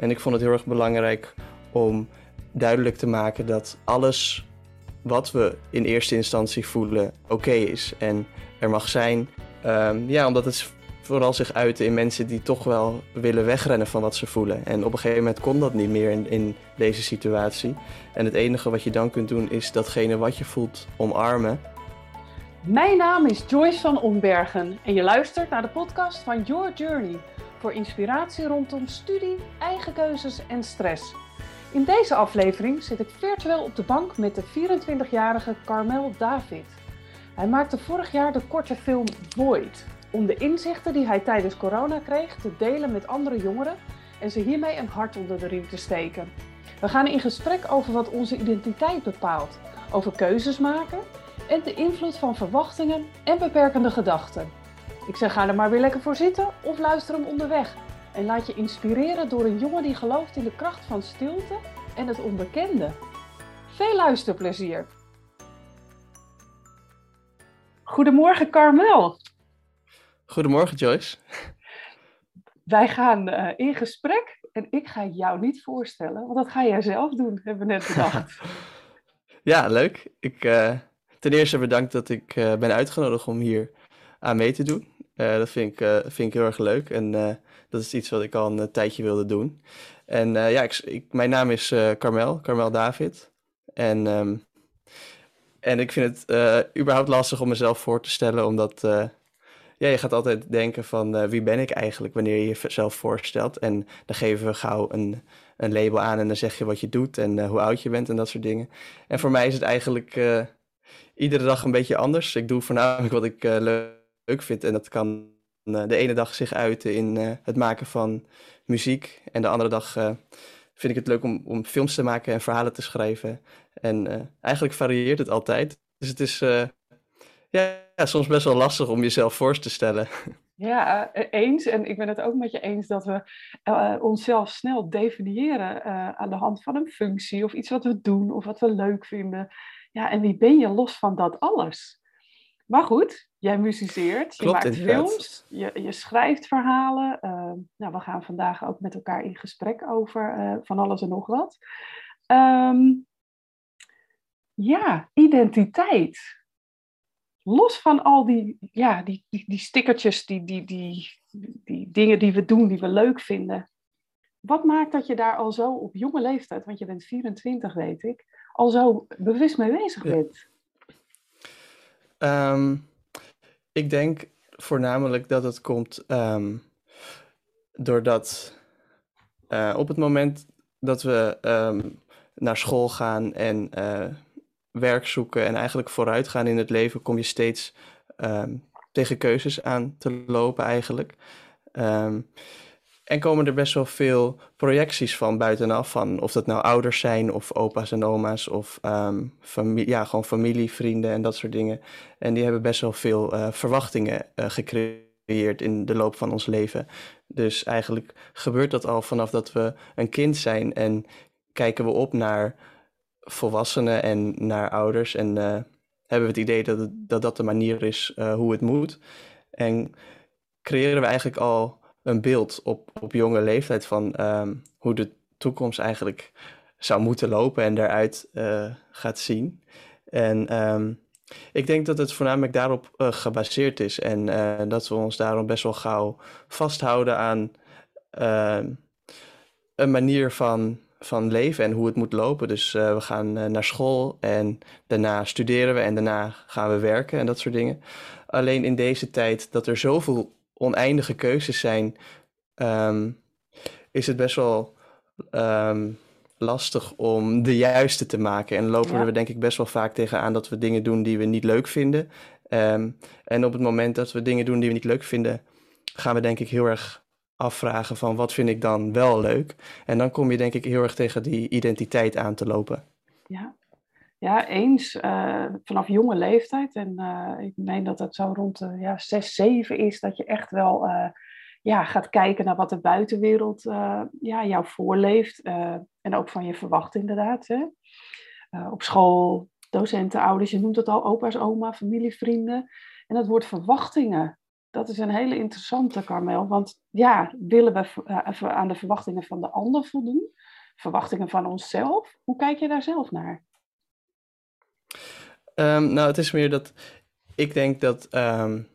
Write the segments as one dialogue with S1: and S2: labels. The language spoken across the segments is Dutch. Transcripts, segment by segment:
S1: En ik vond het heel erg belangrijk om duidelijk te maken dat alles wat we in eerste instantie voelen oké is. En er mag zijn. Ehm, ja, omdat het vooral zich uit in mensen die toch wel willen wegrennen van wat ze voelen. En op een gegeven moment kon dat niet meer in, in deze situatie. En het enige wat je dan kunt doen is datgene wat je voelt omarmen.
S2: Mijn naam is Joyce van Ombergen en je luistert naar de podcast van Your Journey voor inspiratie rondom studie, eigen keuzes en stress. In deze aflevering zit ik virtueel op de bank met de 24-jarige Carmel David. Hij maakte vorig jaar de korte film Void om de inzichten die hij tijdens corona kreeg te delen met andere jongeren en ze hiermee een hart onder de riem te steken. We gaan in gesprek over wat onze identiteit bepaalt, over keuzes maken en de invloed van verwachtingen en beperkende gedachten. Ik zeg ga er maar weer lekker voor zitten of luister hem onderweg. En laat je inspireren door een jongen die gelooft in de kracht van stilte en het onbekende. Veel luisterplezier! Goedemorgen Carmel.
S1: Goedemorgen Joyce.
S2: Wij gaan uh, in gesprek en ik ga jou niet voorstellen, want dat ga jij zelf doen, hebben we net bedacht.
S1: ja, leuk. Ik, uh, ten eerste bedankt dat ik uh, ben uitgenodigd om hier aan mee te doen. Dat vind ik, vind ik heel erg leuk en dat is iets wat ik al een tijdje wilde doen. En ja, ik, ik, mijn naam is Carmel, Carmel David. En, um, en ik vind het überhaupt lastig om mezelf voor te stellen, omdat ja, je gaat altijd denken van wie ben ik eigenlijk wanneer je jezelf voorstelt. En dan geven we gauw een, een label aan en dan zeg je wat je doet en hoe oud je bent en dat soort dingen. En voor mij is het eigenlijk iedere dag een beetje anders. Ik doe voornamelijk wat ik leuk vind en dat kan de ene dag zich uiten in het maken van muziek. En de andere dag vind ik het leuk om, om films te maken en verhalen te schrijven. En eigenlijk varieert het altijd. Dus het is ja, soms best wel lastig om jezelf voor te stellen.
S2: Ja, eh, eens. En ik ben het ook met je eens dat we onszelf snel definiëren aan de hand van een functie of iets wat we doen of wat we leuk vinden. Ja, en wie ben je los van dat alles? Maar goed, jij muziceert, je maakt films, je, je, schrijft verhalen. Uh, nou, we gaan vandaag ook met elkaar in gesprek over van alles en nog wat. Um, ja, identiteit los van al die, ja, die, die, die stickertjes, die, die, die, die dingen die we doen, die we leuk vinden. Wat maakt dat je daar al zo op jonge leeftijd, want je bent 24 weet ik, al zo bewust mee bezig bent?
S1: Um, ik denk voornamelijk dat het komt um, doordat uh, op het moment dat we um, naar school gaan en uh, werk zoeken en eigenlijk vooruit gaan in het leven, kom je steeds um, tegen keuzes aan te lopen eigenlijk. En komen er best wel veel projecties van buitenaf, van of dat nou ouders zijn of opa's en oma's of um, familie, ja, gewoon familie, vrienden en dat soort dingen. En die hebben best wel veel uh, verwachtingen uh, gecreëerd in de loop van ons leven. Dus eigenlijk gebeurt dat al vanaf dat we een kind zijn en kijken we op naar volwassenen en naar ouders. En uh, hebben we het idee dat, dat dat de manier is hoe het moet. En creëren we eigenlijk al een beeld op, op jonge leeftijd van um, hoe de toekomst eigenlijk zou moeten lopen en daaruit uh, gaat zien. En um, ik denk dat het voornamelijk daarop gebaseerd is en dat we ons daarom best wel gauw vasthouden aan ehm, een manier van van leven en hoe het moet lopen. Dus we gaan naar school en daarna studeren we en daarna gaan we werken en dat soort dingen. Alleen in deze tijd dat er zoveel oneindige keuzes zijn, um, is het best wel um, lastig om de juiste te maken. En lopen ja. we denk ik best wel vaak tegenaan dat we dingen doen die we niet leuk vinden. Um, en op het moment dat we dingen doen die we niet leuk vinden, gaan we denk ik heel erg afvragen van wat vind ik dan wel leuk. En dan kom je denk ik heel erg tegen die identiteit aan te lopen.
S2: Ja, ja eens. Uh, vanaf jonge leeftijd. En uh, ik meen dat het zo rond de ja, 6, 7 is dat je echt wel uh, ja, gaat kijken naar wat de buitenwereld ja, jou voorleeft. en ook van je verwacht inderdaad. Op school, docenten, ouders, je noemt het al, opa's, oma, familie, vrienden. En dat woord verwachtingen dat is een hele interessante, Carmel. Want ja, willen we aan de verwachtingen van de ander voldoen? Verwachtingen van onszelf? Hoe kijk je daar zelf naar?
S1: Um, nou, het is meer dat ik denk dat um,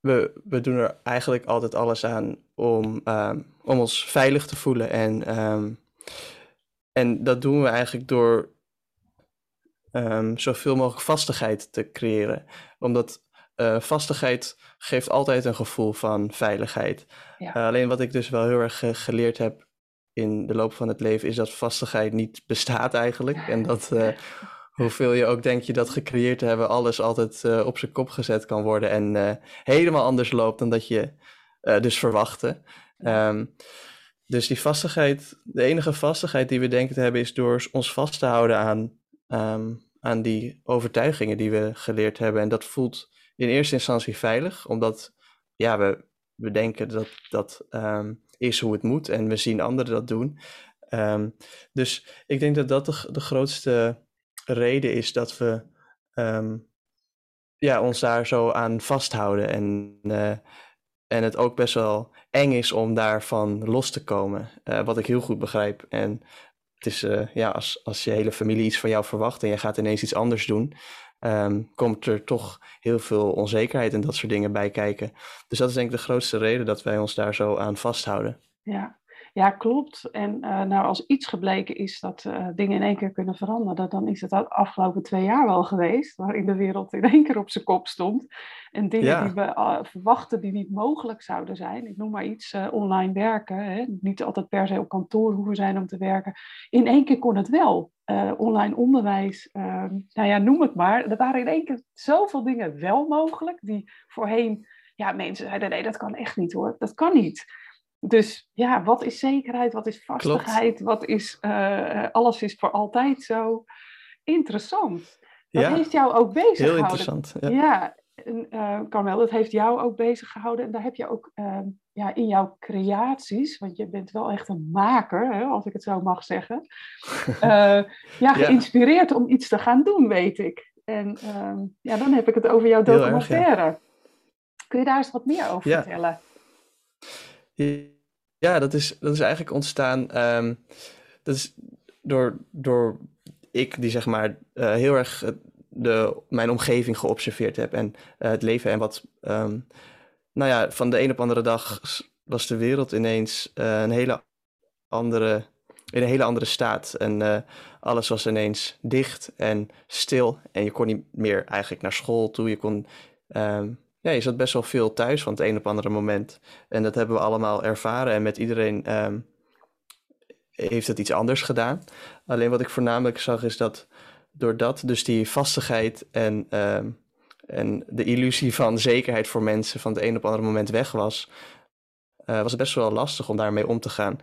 S1: we, we doen er eigenlijk altijd alles aan om, um, om ons veilig te voelen. En, en dat doen we eigenlijk door zoveel mogelijk vastigheid te creëren. Omdat uh, vastigheid geeft altijd een gevoel van veiligheid. Ja. Uh, alleen wat ik dus wel heel erg geleerd heb in de loop van het leven is dat vastigheid niet bestaat eigenlijk. En dat hoeveel je ook denk je dat gecreëerd te hebben, alles altijd uh, op zijn kop gezet kan worden en uh, helemaal anders loopt dan dat je dus verwachtte. Um, dus die vastigheid, de enige vastigheid die we denken te hebben, is door ons vast te houden aan, um, aan die overtuigingen die we geleerd hebben. En dat voelt in eerste instantie veilig, omdat ja, we, we denken dat dat um, is hoe het moet en we zien anderen dat doen. Dus ik denk dat dat de, de grootste reden is dat we um, ja, ons daar zo aan vasthouden en, uh, en het ook best wel eng is om daarvan los te komen, uh, wat ik heel goed begrijp. En het is, uh, ja, als, als je hele familie iets van jou verwacht en je gaat ineens iets anders doen, um, komt er toch heel veel onzekerheid en dat soort dingen bij kijken. Dus dat is denk ik de grootste reden dat wij ons daar zo aan vasthouden.
S2: Ja, ja, klopt. En uh, nou, als iets gebleken is dat uh, dingen in één keer kunnen veranderen, dan is het de afgelopen twee jaar wel geweest, waarin de wereld in één keer op zijn kop stond. En dingen die we uh, verwachten die niet mogelijk zouden zijn, ik noem maar iets, online werken, hè, niet altijd per se op kantoor hoeven zijn om te werken. In één keer kon het wel. online onderwijs, ehm, nou ja, noem het maar. Er waren in één keer zoveel dingen wel mogelijk, die voorheen, ja, mensen zeiden, nee, dat kan echt niet hoor, dat kan niet. Dus ja, wat is zekerheid? Wat is vastigheid? Wat is uh, alles is voor altijd zo? Interessant. Dat heeft jou ook bezig
S1: gehouden. Heel interessant. Ja,
S2: ja uh, Carmel, dat heeft jou ook bezig gehouden. En daar heb je ook uh, ja, in jouw creaties, want je bent wel echt een maker, hè, als ik het zo mag zeggen. ja, geïnspireerd ja. om iets te gaan doen, weet ik. En ehm, ja, dan heb ik het over jouw documentaire. Erg, Kun je daar eens wat meer over vertellen?
S1: Ja, dat is, dat is eigenlijk ontstaan. Um, dat is door, door ik, die zeg maar uh, heel erg de, mijn omgeving geobserveerd heb en uh, het leven en wat. Um, nou ja, van de een op andere dag was de wereld ineens een hele andere. In een hele andere staat. En alles was ineens dicht en stil. En je kon niet meer eigenlijk naar school toe. Je kon um, ja, je zat best wel veel thuis van het een op andere moment. En dat hebben we allemaal ervaren. En met iedereen um, heeft het iets anders gedaan. Alleen wat ik voornamelijk zag is dat doordat dus die vastigheid en, um, en de illusie van zekerheid voor mensen van het een op andere moment weg was, uh, was het best wel lastig om daarmee om te gaan.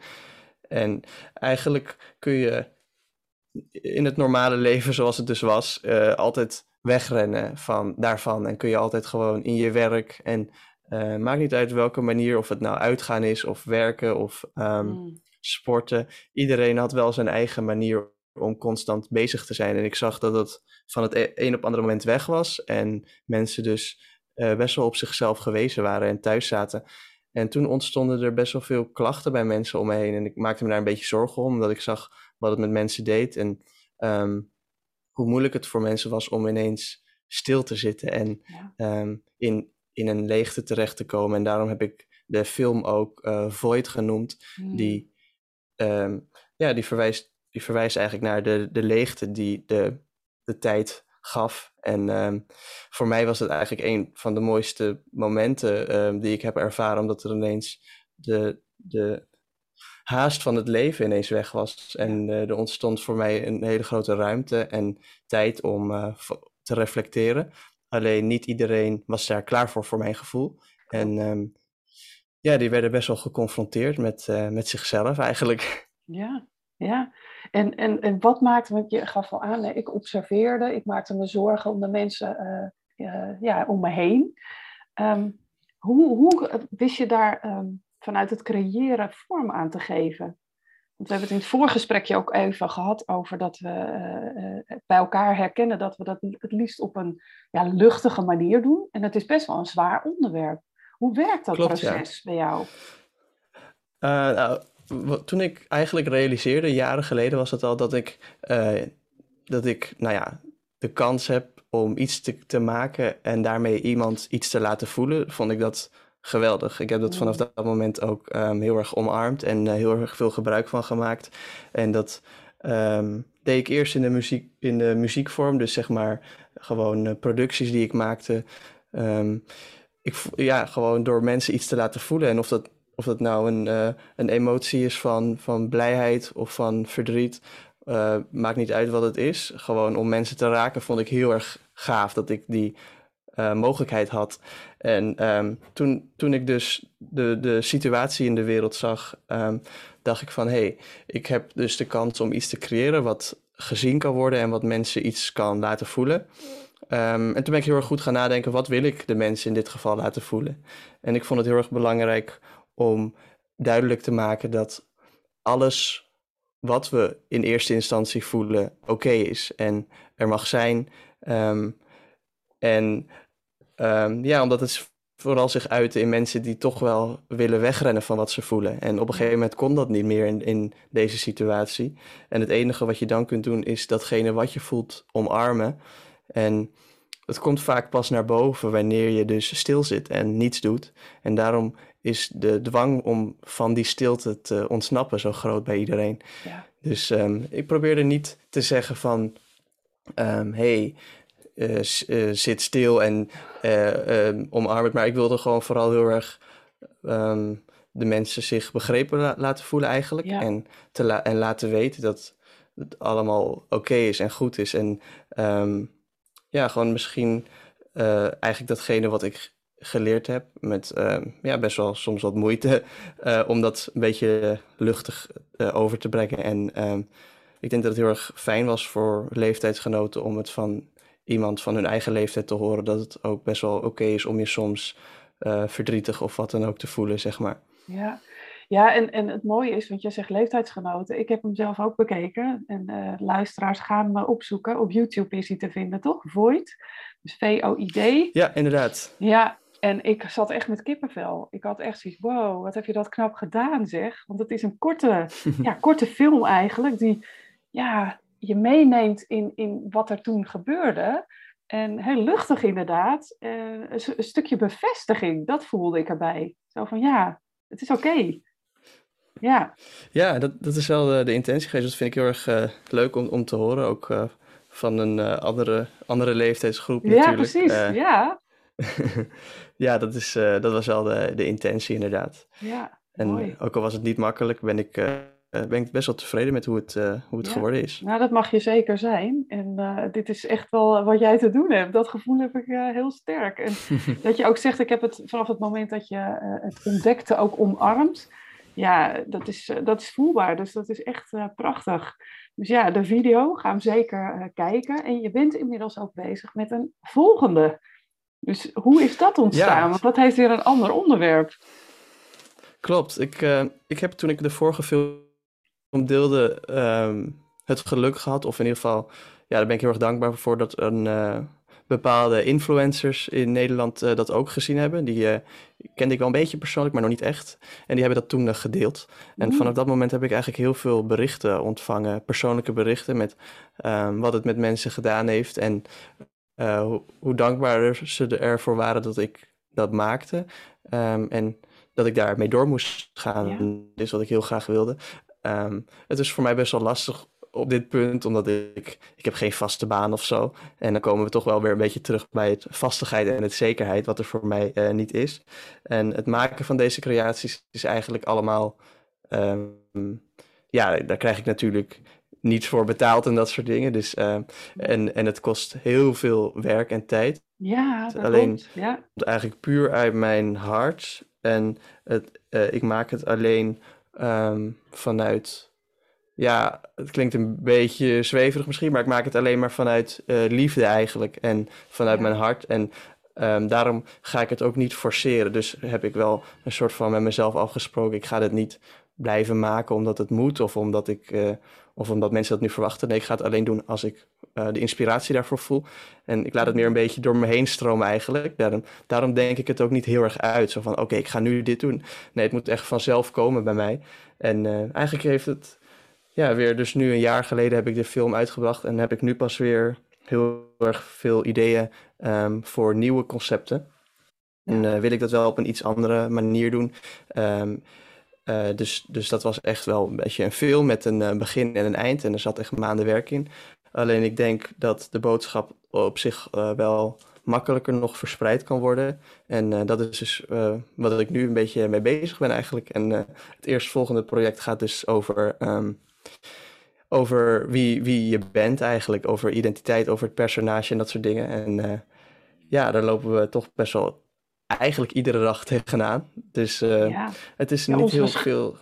S1: En eigenlijk kun je in het normale leven zoals het dus was, uh, altijd wegrennen van, daarvan. En kun je altijd gewoon in je werk. En uh, maakt niet uit welke manier, of het nou uitgaan is, of werken, of um, sporten. Iedereen had wel zijn eigen manier om constant bezig te zijn. En ik zag dat het van het e-, een op andere moment weg was. En mensen dus uh, best wel op zichzelf gewezen waren en thuis zaten. En toen ontstonden er best wel veel klachten bij mensen om me heen. En ik maakte me daar een beetje zorgen om, omdat ik zag wat het met mensen deed. En um, hoe moeilijk het voor mensen was om ineens stil te zitten en um, in, in een leegte terecht te komen. En daarom heb ik de film ook uh, Void genoemd, mm. die, um, ja, die, verwijst, die verwijst eigenlijk naar de, de leegte die de, de tijd gaf. En um, voor mij was het eigenlijk een van de mooiste momenten die ik heb ervaren, omdat er ineens de, de, haast van het leven ineens weg was. En uh, er ontstond voor mij een hele grote ruimte en tijd om uh, te reflecteren. Alleen niet iedereen was daar klaar voor, voor mijn gevoel. En um, ja, die werden best wel geconfronteerd met, uh, met zichzelf eigenlijk.
S2: Ja, ja. En, en, en wat maakte, want je gaf al aan, ik observeerde, ik maakte me zorgen om de mensen ja, om me heen. Um, hoe, hoe wist je daar um, vanuit het creëren vorm aan te geven. Want we hebben het in het voorgesprekje ook even gehad over dat we uh, bij elkaar herkennen dat we dat het liefst op een ja, luchtige manier doen. En het is best wel een zwaar onderwerp. Hoe werkt dat proces bij jou?
S1: Uh, nou, toen ik eigenlijk realiseerde, jaren geleden was het al, dat ik, uh, dat ik nou ja, de kans heb om iets te, te maken en daarmee iemand iets te laten voelen, vond ik dat geweldig. Ik heb dat vanaf mm. dat moment ook um, heel erg omarmd en uh, heel erg veel gebruik van gemaakt. En dat um, deed ik eerst in de, muziek, in de muziekvorm, dus zeg maar gewoon uh, producties die ik maakte. Um, ik, ja, gewoon door mensen iets te laten voelen. En of dat, of dat nou een, uh, een emotie is van, van blijheid of van verdriet, maakt niet uit wat het is. Gewoon om mensen te raken vond ik heel erg gaaf dat ik die uh, mogelijkheid had. En um, toen, toen ik dus de, de situatie in de wereld zag, um, dacht ik van hé, hey, ik heb dus de kans om iets te creëren wat gezien kan worden en wat mensen iets kan laten voelen. Um, en toen ben ik heel erg goed gaan nadenken, wat wil ik de mensen in dit geval laten voelen? En ik vond het heel erg belangrijk om duidelijk te maken dat alles wat we in eerste instantie voelen oké is en er mag zijn. En um, ja, omdat het vooral zich uit in mensen die toch wel willen wegrennen van wat ze voelen. En op een gegeven moment kon dat niet meer in, in deze situatie. En het enige wat je dan kunt doen is datgene wat je voelt omarmen. En het komt vaak pas naar boven wanneer je dus stil zit en niets doet. En daarom is de dwang om van die stilte te ontsnappen zo groot bij iedereen. Ja. Dus um, ik probeerde niet te zeggen van, um, hey, zit stil en um, omarm het. Maar ik wilde gewoon vooral heel erg de mensen zich begrepen la laten voelen eigenlijk. Ja. En, te la en laten weten dat het allemaal oké okay is en goed is. En ja, gewoon misschien eigenlijk datgene wat ik geleerd heb. Met uh, ja, best wel soms wat moeite uh, om dat een beetje luchtig over te brengen. En ehm, ik denk dat het heel erg fijn was voor leeftijdsgenoten om het van iemand van hun eigen leeftijd te horen. Dat het ook best wel oké is om je soms verdrietig of wat dan ook te voelen, zeg maar.
S2: Ja, ja en, en het mooie is, want jij zegt leeftijdsgenoten. Ik heb hem zelf ook bekeken. En luisteraars gaan me opzoeken. Op YouTube is hij te vinden, toch? Void. Dus V-O-I-D.
S1: Ja, inderdaad.
S2: Ja, en ik zat echt met kippenvel. Ik had echt zoiets, wow, wat heb je dat knap gedaan zeg. Want het is een korte, ja, korte film eigenlijk, die ja, je meeneemt in, in wat er toen gebeurde. En heel luchtig inderdaad. Uh, een, een, stukje bevestiging, dat voelde ik erbij. Zo van, ja, het is oké. Ja,
S1: ja dat, dat is wel de, de intentie geweest. Dat vind ik heel erg uh, leuk om, om te horen. Ook uh, van een andere, andere leeftijdsgroep
S2: ja,
S1: natuurlijk.
S2: Precies, ja,
S1: ja, dat, is, dat was wel de, de intentie inderdaad.
S2: Ja,
S1: en
S2: mooi.
S1: ook al was het niet makkelijk, ben ik, ben ik best wel tevreden met hoe het, uh, hoe het
S2: Ja.
S1: geworden is.
S2: Nou, dat mag je zeker zijn. En eh, dit is echt wel wat jij te doen hebt. Dat gevoel heb ik eh, heel sterk. En dat je ook zegt, ik heb het vanaf het moment dat je eh, het ontdekte ook omarmd. Ja, dat is, eh, dat is voelbaar. Dus dat is echt eh, prachtig. Dus ja, de video, ga hem zeker eh, kijken. En je bent inmiddels ook bezig met een volgende. Dus hoe is dat ontstaan?
S1: Ja.
S2: Want dat heeft weer een ander onderwerp.
S1: Klopt. Ik, eh, ik heb toen ik de vorige film deelde ehm, het geluk gehad, of in ieder geval, ja, daar ben ik heel erg dankbaar voor dat een eh, bepaalde influencers in Nederland eh, dat ook gezien hebben. Die eh, kende ik wel een beetje persoonlijk, maar nog niet echt. En die hebben dat toen gedeeld. En
S2: Mm.
S1: vanaf dat moment heb ik eigenlijk heel veel berichten ontvangen, persoonlijke berichten met ehm, wat het met mensen gedaan heeft en hoe, hoe dankbaar ze ervoor waren dat ik dat maakte. Ehm, en dat ik daarmee door moest gaan.
S2: Ja.
S1: Dit is wat ik heel graag wilde. Ehm, het is voor mij best wel lastig op dit punt, omdat ik, ik heb geen vaste baan of zo. En dan komen we toch wel weer een beetje terug bij het vastigheid en het zekerheid, wat er voor mij eh, niet is. En het maken van deze creaties is eigenlijk allemaal, ehm, ja, daar krijg ik natuurlijk niets voor betaald en dat soort dingen. Dus, ehm, en, en het kost heel veel werk en tijd.
S2: Ja, dat
S1: Alleen-
S2: klopt. Ja.
S1: Eigenlijk puur uit mijn hart. En het, eh, ik maak het alleen ehm, vanuit. Ja, het klinkt een beetje zweverig misschien, maar ik maak het alleen maar vanuit eh, liefde eigenlijk. En vanuit
S2: Ja.
S1: mijn hart. En Ehm, daarom ga ik het ook niet forceren. Dus heb ik wel een soort van met mezelf afgesproken. Ik ga dit niet blijven maken omdat het moet of omdat, ik, uh, of omdat mensen dat nu verwachten. Nee, ik ga het alleen doen als ik uh, de inspiratie daarvoor voel. En ik laat het meer een beetje door me heen stromen eigenlijk. Daarom, daarom denk ik het ook niet heel erg uit. Zo van, oké, ik ga nu dit doen. Nee, het moet echt vanzelf komen bij mij. En uh, eigenlijk heeft het, ja, weer dus nu een jaar geleden heb ik de film uitgebracht. En heb ik nu pas weer heel erg veel ideeën um, voor nieuwe concepten. En wil ik dat wel op een iets andere manier doen. Um, uh, dus, dus dat was echt wel een beetje een film met een uh, begin en een eind. En er zat echt maanden werk in. Alleen ik denk dat de boodschap op zich uh, wel makkelijker nog verspreid kan worden. En dat is dus wat ik nu een beetje mee bezig ben eigenlijk. En het eerstvolgende project gaat dus over, um, over wie, wie je bent eigenlijk. Over identiteit, over het personage en dat soort dingen. En ja, daar lopen we toch best wel eigenlijk iedere dag tegenaan. Dus uh, ja. het is
S2: ja,
S1: niet heel veel.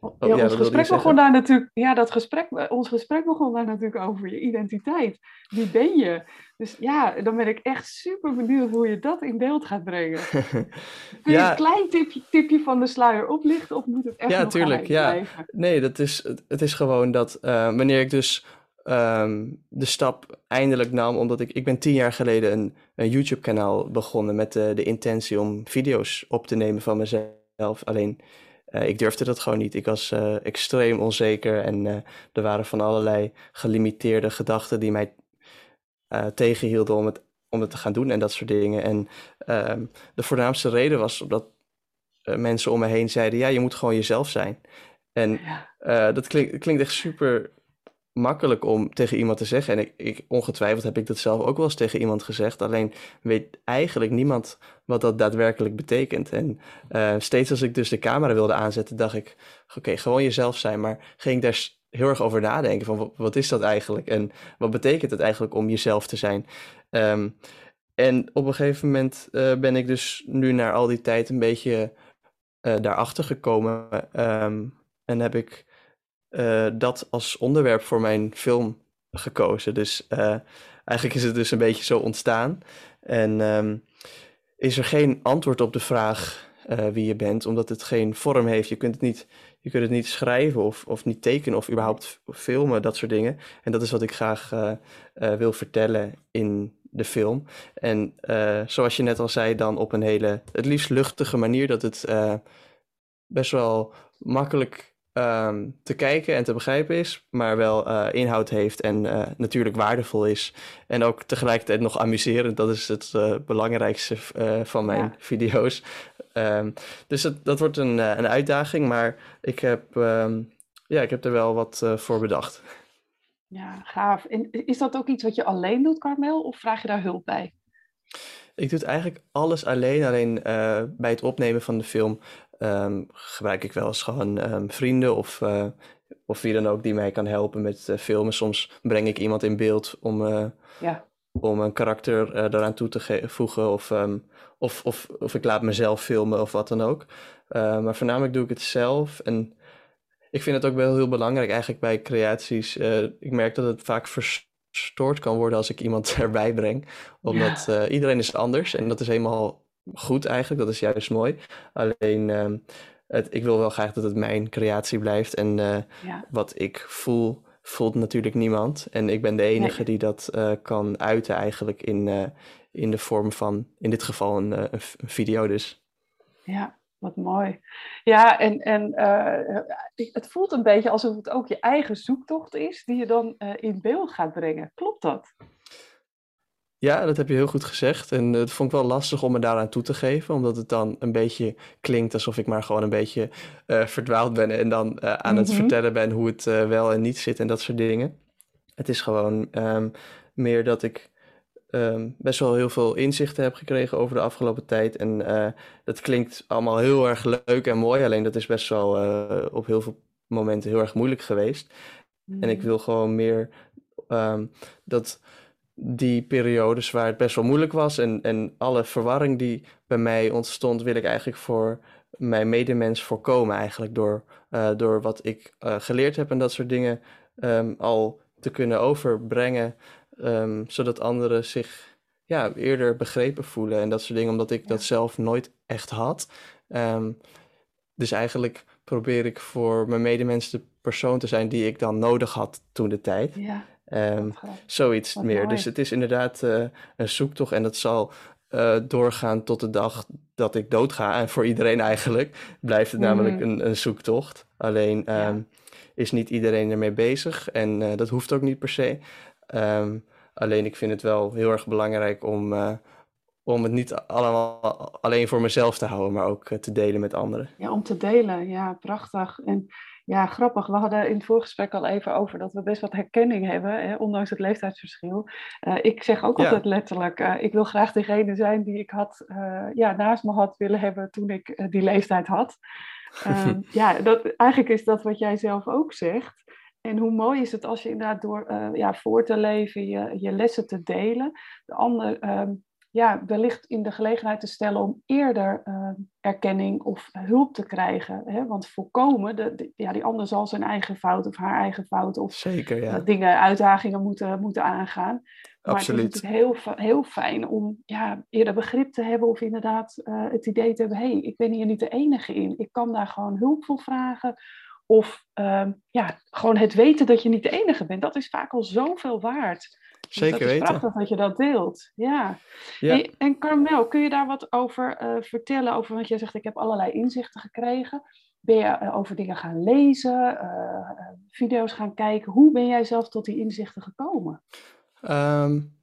S2: Oh, ja, ons gesprek begon daar natuurlijk, ja, dat gesprek, ons gesprek begon daar natuurlijk over je identiteit. Wie ben je? Dus ja, dan ben ik echt super benieuwd hoe je dat in beeld gaat brengen. Kun je een klein tipje, tipje van de sluier oplichten of moet het echt
S1: ja,
S2: nog
S1: tuurlijk, ja.
S2: blijven?
S1: Nee, dat is, het is gewoon dat uh, wanneer ik dus um, de stap eindelijk nam, omdat ik, ik ben tien jaar geleden een, een YouTube-kanaal begonnen met de, de intentie om video's op te nemen van mezelf. Alleen, uh, ik durfde dat gewoon niet. Ik was uh, extreem onzeker en uh, er waren van allerlei gelimiteerde gedachten die mij tegenhielden om het, om het te gaan doen en dat soort dingen. En um, de voornaamste reden was omdat mensen om me heen zeiden, ja, je moet gewoon jezelf zijn. En dat klinkt, klinkt echt super makkelijk om tegen iemand te zeggen. En ik, ik, ongetwijfeld heb ik dat zelf ook wel eens tegen iemand gezegd. Alleen weet eigenlijk niemand wat dat daadwerkelijk betekent. En uh, steeds als ik dus de camera wilde aanzetten, dacht ik: oké, gewoon jezelf zijn. Maar ging ik daar heel erg over nadenken: van wat, is dat eigenlijk? En wat betekent het eigenlijk om jezelf te zijn? Um, en op een gegeven moment uh, ben ik dus nu na al die tijd een beetje uh, daarachter gekomen. Um, en heb ik uh, dat als onderwerp voor mijn film gekozen. Dus uh, eigenlijk is het dus een beetje zo ontstaan. En um, is er geen antwoord op de vraag uh, wie je bent, omdat het geen vorm heeft. Je kunt het niet, je kunt het niet schrijven of, of niet tekenen of überhaupt filmen, dat soort dingen. En dat is wat ik graag wil vertellen in de film. En zoals je net al zei, dan op een hele, het liefst luchtige manier, dat het best wel makkelijk um, te kijken en te begrijpen is, maar wel uh, inhoud heeft en uh, natuurlijk waardevol is. En ook tegelijkertijd nog amuserend, dat is het uh, belangrijkste van mijn ja. video's. Um, dus dat wordt een, een uitdaging, maar ik heb, um, ja, ik heb er wel wat voor bedacht.
S2: Ja, gaaf. En is dat ook iets wat je alleen doet, Carmel, of vraag je daar hulp bij?
S1: Ik doe het eigenlijk alles alleen. Alleen uh, bij het opnemen van de film um, gebruik ik wel eens gewoon um, vrienden of, uh, of wie dan ook die mij kan helpen met uh, filmen. Soms breng ik iemand in beeld om, uh, ja. om een karakter eraan toe te voegen. Of, um, of, of, of ik laat mezelf filmen of wat dan ook. maar voornamelijk doe ik het zelf. En ik vind het ook wel heel belangrijk eigenlijk bij creaties. ik merk dat het vaak verstoord kan worden als ik iemand erbij breng. Omdat ja. iedereen is anders en dat is helemaal goed eigenlijk. Dat is juist mooi. Alleen, uh, het, ik wil wel graag dat het mijn creatie blijft. En uh, ja. wat ik voel, voelt natuurlijk niemand. En ik ben de enige nee. die dat uh, kan uiten eigenlijk in, in de vorm van, in dit geval, een, een video dus.
S2: Ja, wat mooi. Ja, en, en het voelt een beetje alsof het ook je eigen zoektocht is die je dan in beeld gaat brengen. Klopt dat?
S1: Ja, dat heb je heel goed gezegd. En het vond ik wel lastig om me daaraan toe te geven, omdat het dan een beetje klinkt alsof ik maar gewoon een beetje uh, verdwaald ben en dan uh, aan mm -hmm. het vertellen ben hoe het uh, wel en niet zit en dat soort dingen. Het is gewoon um, meer dat ik um, best wel heel veel inzichten heb gekregen over de afgelopen tijd. En dat klinkt allemaal heel erg leuk en mooi, alleen dat is best wel op heel veel momenten heel erg moeilijk geweest. Mm. En ik wil gewoon meer um, dat die periodes waar het best wel moeilijk was en, en alle verwarring die bij mij ontstond, wil ik eigenlijk voor mijn medemens voorkomen. Eigenlijk door, uh, door wat ik uh, geleerd heb en dat soort dingen um, al te kunnen overbrengen, um, zodat anderen zich ja, eerder begrepen voelen en dat soort dingen, omdat ik dat zelf nooit echt had. Ehm, dus eigenlijk probeer ik voor mijn medemens de persoon te zijn die ik dan nodig had toen de tijd.
S2: Ja.
S1: Um, zoiets meer. Dus het is inderdaad uh, een zoektocht en dat zal uh, doorgaan tot de dag dat ik doodga. En voor iedereen eigenlijk blijft het namelijk
S2: Mhm.
S1: een, een zoektocht. Alleen
S2: Ja.
S1: ehm, is niet iedereen ermee bezig en uh, dat hoeft ook niet per se. Ehm, alleen ik vind het wel heel erg belangrijk om, om het niet allemaal alleen voor mezelf te houden, maar ook te delen met anderen.
S2: Ja, om te delen. Ja, prachtig. En ja, grappig. We hadden in het voorgesprek al even over dat we best wat herkenning hebben, hè, ondanks het leeftijdsverschil. Uh, ik zeg ook
S1: Ja.
S2: altijd letterlijk, uh, ik wil graag degene zijn die ik had, uh, ja, naast me had willen hebben toen ik die leeftijd had. Ehm, ja, dat, eigenlijk is dat wat jij zelf ook zegt. En hoe mooi is het als je inderdaad door ja, voor te leven, je, je lessen te delen, de ander ehm, ja, wellicht in de gelegenheid te stellen om eerder uh, erkenning of hulp te krijgen. Hè? Want voorkomen, de, de, ja, die ander zal zijn eigen fout of haar eigen fout of
S1: Zeker, ja.
S2: uh, dingen, uitdagingen moeten, moeten aangaan. Maar
S1: Absoluut.
S2: het is natuurlijk heel, heel fijn om ja, eerder begrip te hebben of inderdaad uh, het idee te hebben, hé, hey, ik ben hier niet de enige in. Ik kan daar gewoon hulp voor vragen. Of ja, gewoon het weten dat je niet de enige bent, dat is vaak al zoveel waard.
S1: Zeker
S2: dat is
S1: weten.
S2: prachtig dat je dat deelt. Ja.
S1: Ja.
S2: Hey, en Carmel, kun je daar wat over uh, vertellen? Over, want jij zegt, ik heb allerlei inzichten gekregen. Ben je uh, over dingen gaan lezen, uh, video's gaan kijken? Hoe ben jij zelf tot die inzichten gekomen?
S1: Um,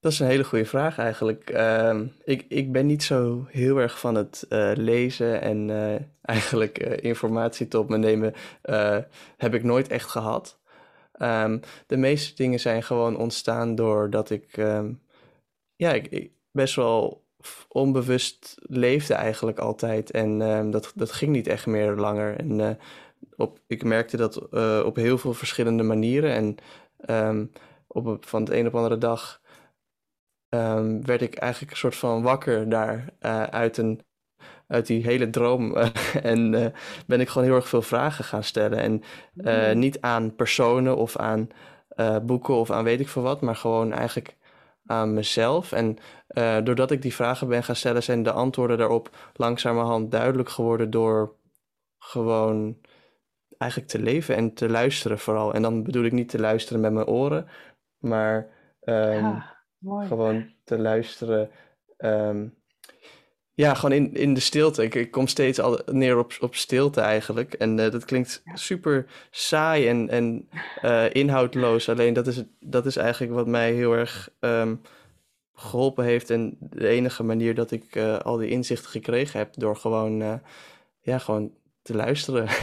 S1: dat is een hele goede vraag eigenlijk. Um, ik, ik ben niet zo heel erg van het lezen en eigenlijk informatie tot me nemen heb ik nooit echt gehad. Um, de meeste dingen zijn gewoon ontstaan doordat ik, um, ja, ik, best wel onbewust leefde eigenlijk altijd. En um, dat, dat ging niet echt meer langer. En uh, op, ik merkte dat uh, op heel veel verschillende manieren. En op, van de een op de andere dag werd ik eigenlijk een soort van wakker daar uh, uit een uit die hele droom. Uh, en uh, ben ik gewoon heel erg veel vragen gaan stellen. En uh, mm. niet aan personen of aan boeken of aan weet ik veel wat, maar gewoon eigenlijk aan mezelf. En doordat ik die vragen ben gaan stellen, zijn de antwoorden daarop langzamerhand duidelijk geworden door gewoon eigenlijk te leven en te luisteren vooral. En dan bedoel ik niet te luisteren met mijn oren, maar um,
S2: ja,
S1: gewoon te luisteren. Um, ja, gewoon in, in de stilte. Ik, ik kom steeds al neer op, op stilte eigenlijk. En uh, dat klinkt super saai en, en uh, inhoudloos. Alleen dat is, dat is eigenlijk wat mij heel erg um, geholpen heeft. En de enige manier dat ik uh, al die inzichten gekregen heb. Door gewoon, ja, gewoon te luisteren.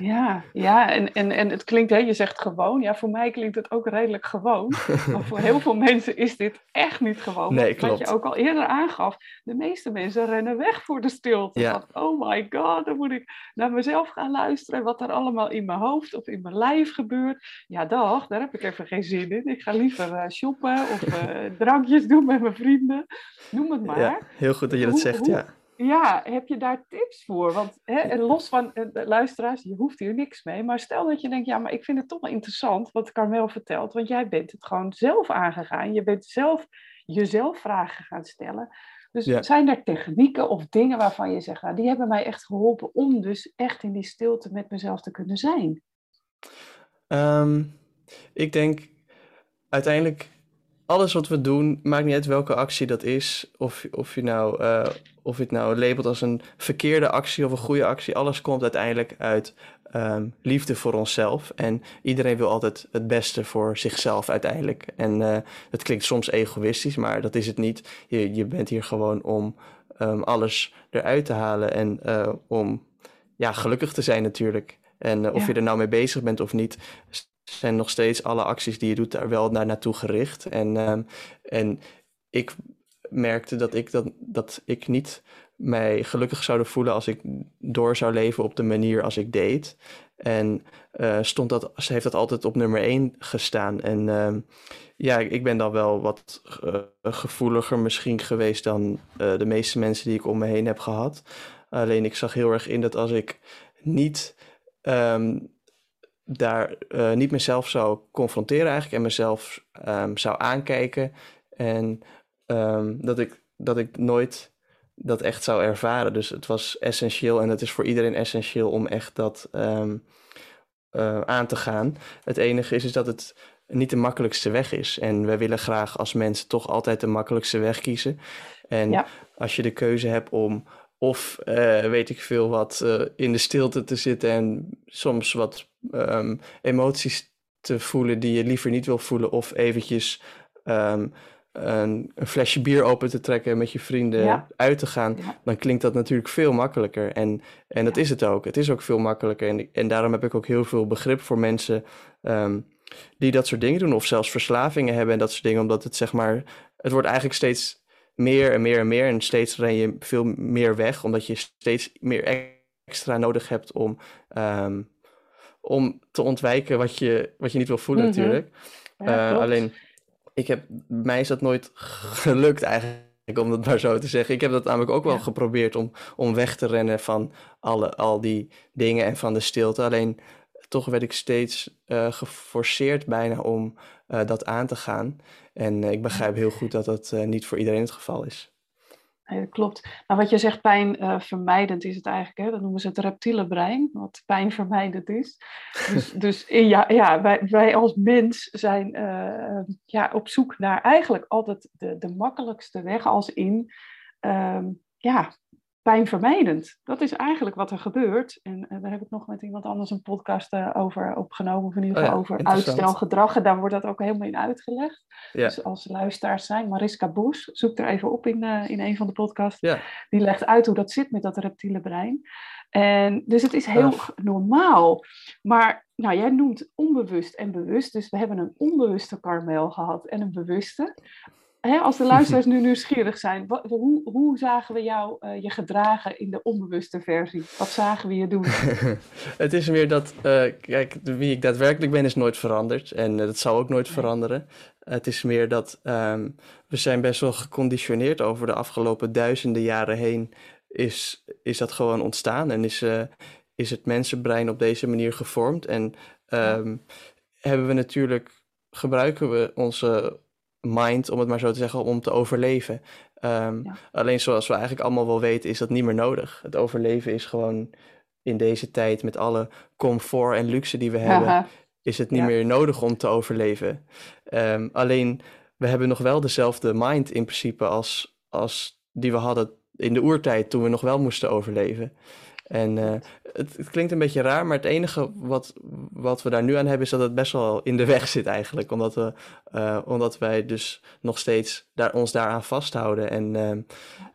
S2: Ja, ja en, en, en het klinkt, hè, je zegt gewoon. Ja, voor mij klinkt het ook redelijk gewoon. Maar voor heel veel mensen is dit echt niet gewoon.
S1: Nee,
S2: Want Wat
S1: klopt.
S2: je ook al eerder aangaf, de meeste mensen rennen weg voor de stilte.
S1: Ja.
S2: Van, oh my god, dan moet ik naar mezelf gaan luisteren. En wat er allemaal in mijn hoofd of in mijn lijf gebeurt. Ja, dag, daar heb ik even geen zin in. Ik ga liever uh, shoppen of uh, drankjes doen met mijn vrienden. Noem het maar.
S1: Ja, heel goed dat je dat
S2: Hoe-
S1: zegt,
S2: hoe-
S1: ja.
S2: Ja, heb je daar tips voor? Want hè, los van eh, luisteraars, je hoeft hier niks mee. Maar stel dat je denkt, ja, maar ik vind het toch wel interessant wat Carmel vertelt. Want jij bent het gewoon zelf aangegaan. Je bent zelf jezelf vragen gaan stellen. Dus
S1: Ja.
S2: zijn er technieken of dingen waarvan je zegt, nou, die hebben mij echt geholpen om dus echt in die stilte met mezelf te kunnen zijn?
S1: Ehm, ik denk uiteindelijk alles wat we doen, maakt niet uit welke actie dat is. Of, of, je nou, eh, of je het nou labelt als een verkeerde actie of een goede actie. Alles komt uiteindelijk uit ehm, liefde voor onszelf. En iedereen wil altijd het beste voor zichzelf uiteindelijk. En eh, het klinkt soms egoïstisch, maar dat is het niet. Je, je bent hier gewoon om ehm, alles eruit te halen en eh, om ja, gelukkig te zijn natuurlijk. En of
S2: Ja.
S1: je er nou mee bezig bent of niet, zijn nog steeds alle acties die je doet daar wel naar naartoe gericht. En, ehm, en ik merkte dat ik, dat, dat ik niet mij gelukkig zou voelen als ik door zou leven op de manier als ik deed. En eh, stond dat, ze heeft dat altijd op nummer één gestaan. En ehm, ja, ik ben dan wel wat eh, gevoeliger misschien geweest dan eh, de meeste mensen die ik om me heen heb gehad. Alleen ik zag heel erg in dat als ik niet ehm, daar eh, niet mezelf zou confronteren eigenlijk en mezelf ehm, zou aankijken En ehm, dat, ik, dat ik nooit dat echt zou ervaren. Dus het was essentieel en het is voor iedereen essentieel om echt dat ehm, eh, aan te gaan. Het enige is, is dat het niet de makkelijkste weg is. En wij willen graag als mensen toch altijd de makkelijkste weg kiezen. En als je de keuze hebt om of uh, weet ik veel wat uh, in de stilte te zitten en soms wat um, emoties te voelen die je liever niet wil voelen. Of eventjes um, een, een, flesje bier open te trekken en met je vrienden uit te gaan. Dan klinkt dat natuurlijk veel makkelijker. En, en dat is het ook. Het is ook veel makkelijker. En, en daarom heb ik ook heel veel begrip voor mensen um, die dat soort dingen doen. Of zelfs verslavingen hebben en dat soort dingen. Omdat het zeg maar, het wordt eigenlijk steeds meer en meer en meer. En steeds ren je veel meer weg, omdat je steeds meer extra nodig hebt om, um, om te ontwijken wat je, wat je niet wil voelen, mm -hmm. natuurlijk. Ja, uh, alleen, ik heb, mij is dat nooit gelukt eigenlijk. Om het maar zo te zeggen. Ik heb dat namelijk ook wel ja. geprobeerd om, om weg te rennen van alle, al die dingen en van de stilte. Alleen toch werd ik steeds uh, geforceerd bijna om uh, dat aan te gaan. En uh, ik begrijp heel goed dat dat niet voor iedereen het geval is.
S2: Nee, dat klopt. Nou, wat je zegt, pijnvermijdend is het eigenlijk. Hè? Dat noemen ze het reptiele brein, wat pijnvermijdend is. Dus, dus ja, ja wij, wij als mens zijn ja, op zoek naar eigenlijk altijd de, de makkelijkste weg als in ehm, ja, pijnvermijdend. Dat is eigenlijk wat er gebeurt. En uh, daar heb ik nog met iemand anders een podcast uh, over opgenomen, of in ieder geval oh ja, over uitstelgedrag. En daar wordt dat ook helemaal in uitgelegd. Ja. Dus als luisteraars zijn, Mariska Boes, zoek er even op in, uh, in een van de podcasts. Ja. Die legt uit hoe dat zit met dat reptiele brein. En, dus het is heel normaal. Maar nou, jij noemt onbewust en bewust. Dus we hebben een onbewuste Carmel gehad en een bewuste hè, als de luisteraars nu nieuwsgierig zijn, wat, hoe, hoe, zagen we jou uh, je gedragen in de onbewuste versie? Wat zagen we je doen?
S1: het is meer dat, uh, kijk, wie ik daadwerkelijk ben is nooit veranderd en uh, dat zal ook nooit nee. veranderen. het is meer dat um, we zijn best wel geconditioneerd over de afgelopen duizenden jaren heen. Is, is dat gewoon ontstaan en is, is het mensenbrein op deze manier gevormd? En um, hebben we natuurlijk, gebruiken we onze mind, om het maar zo te zeggen, om te overleven. Um, ja. Alleen zoals we eigenlijk allemaal wel weten, is dat niet meer nodig. Het overleven is gewoon in deze tijd met alle comfort en luxe die we hebben, Aha. is het niet ja. meer nodig om te overleven. Um, alleen we hebben nog wel dezelfde mind in principe als, als die we hadden in de oertijd toen we nog wel moesten overleven. En uh, het, het, klinkt een beetje raar, maar het enige wat, wat we daar nu aan hebben is dat het best wel in de weg zit eigenlijk. Omdat, we, uh, omdat wij dus nog steeds daar, ons daaraan vasthouden. En,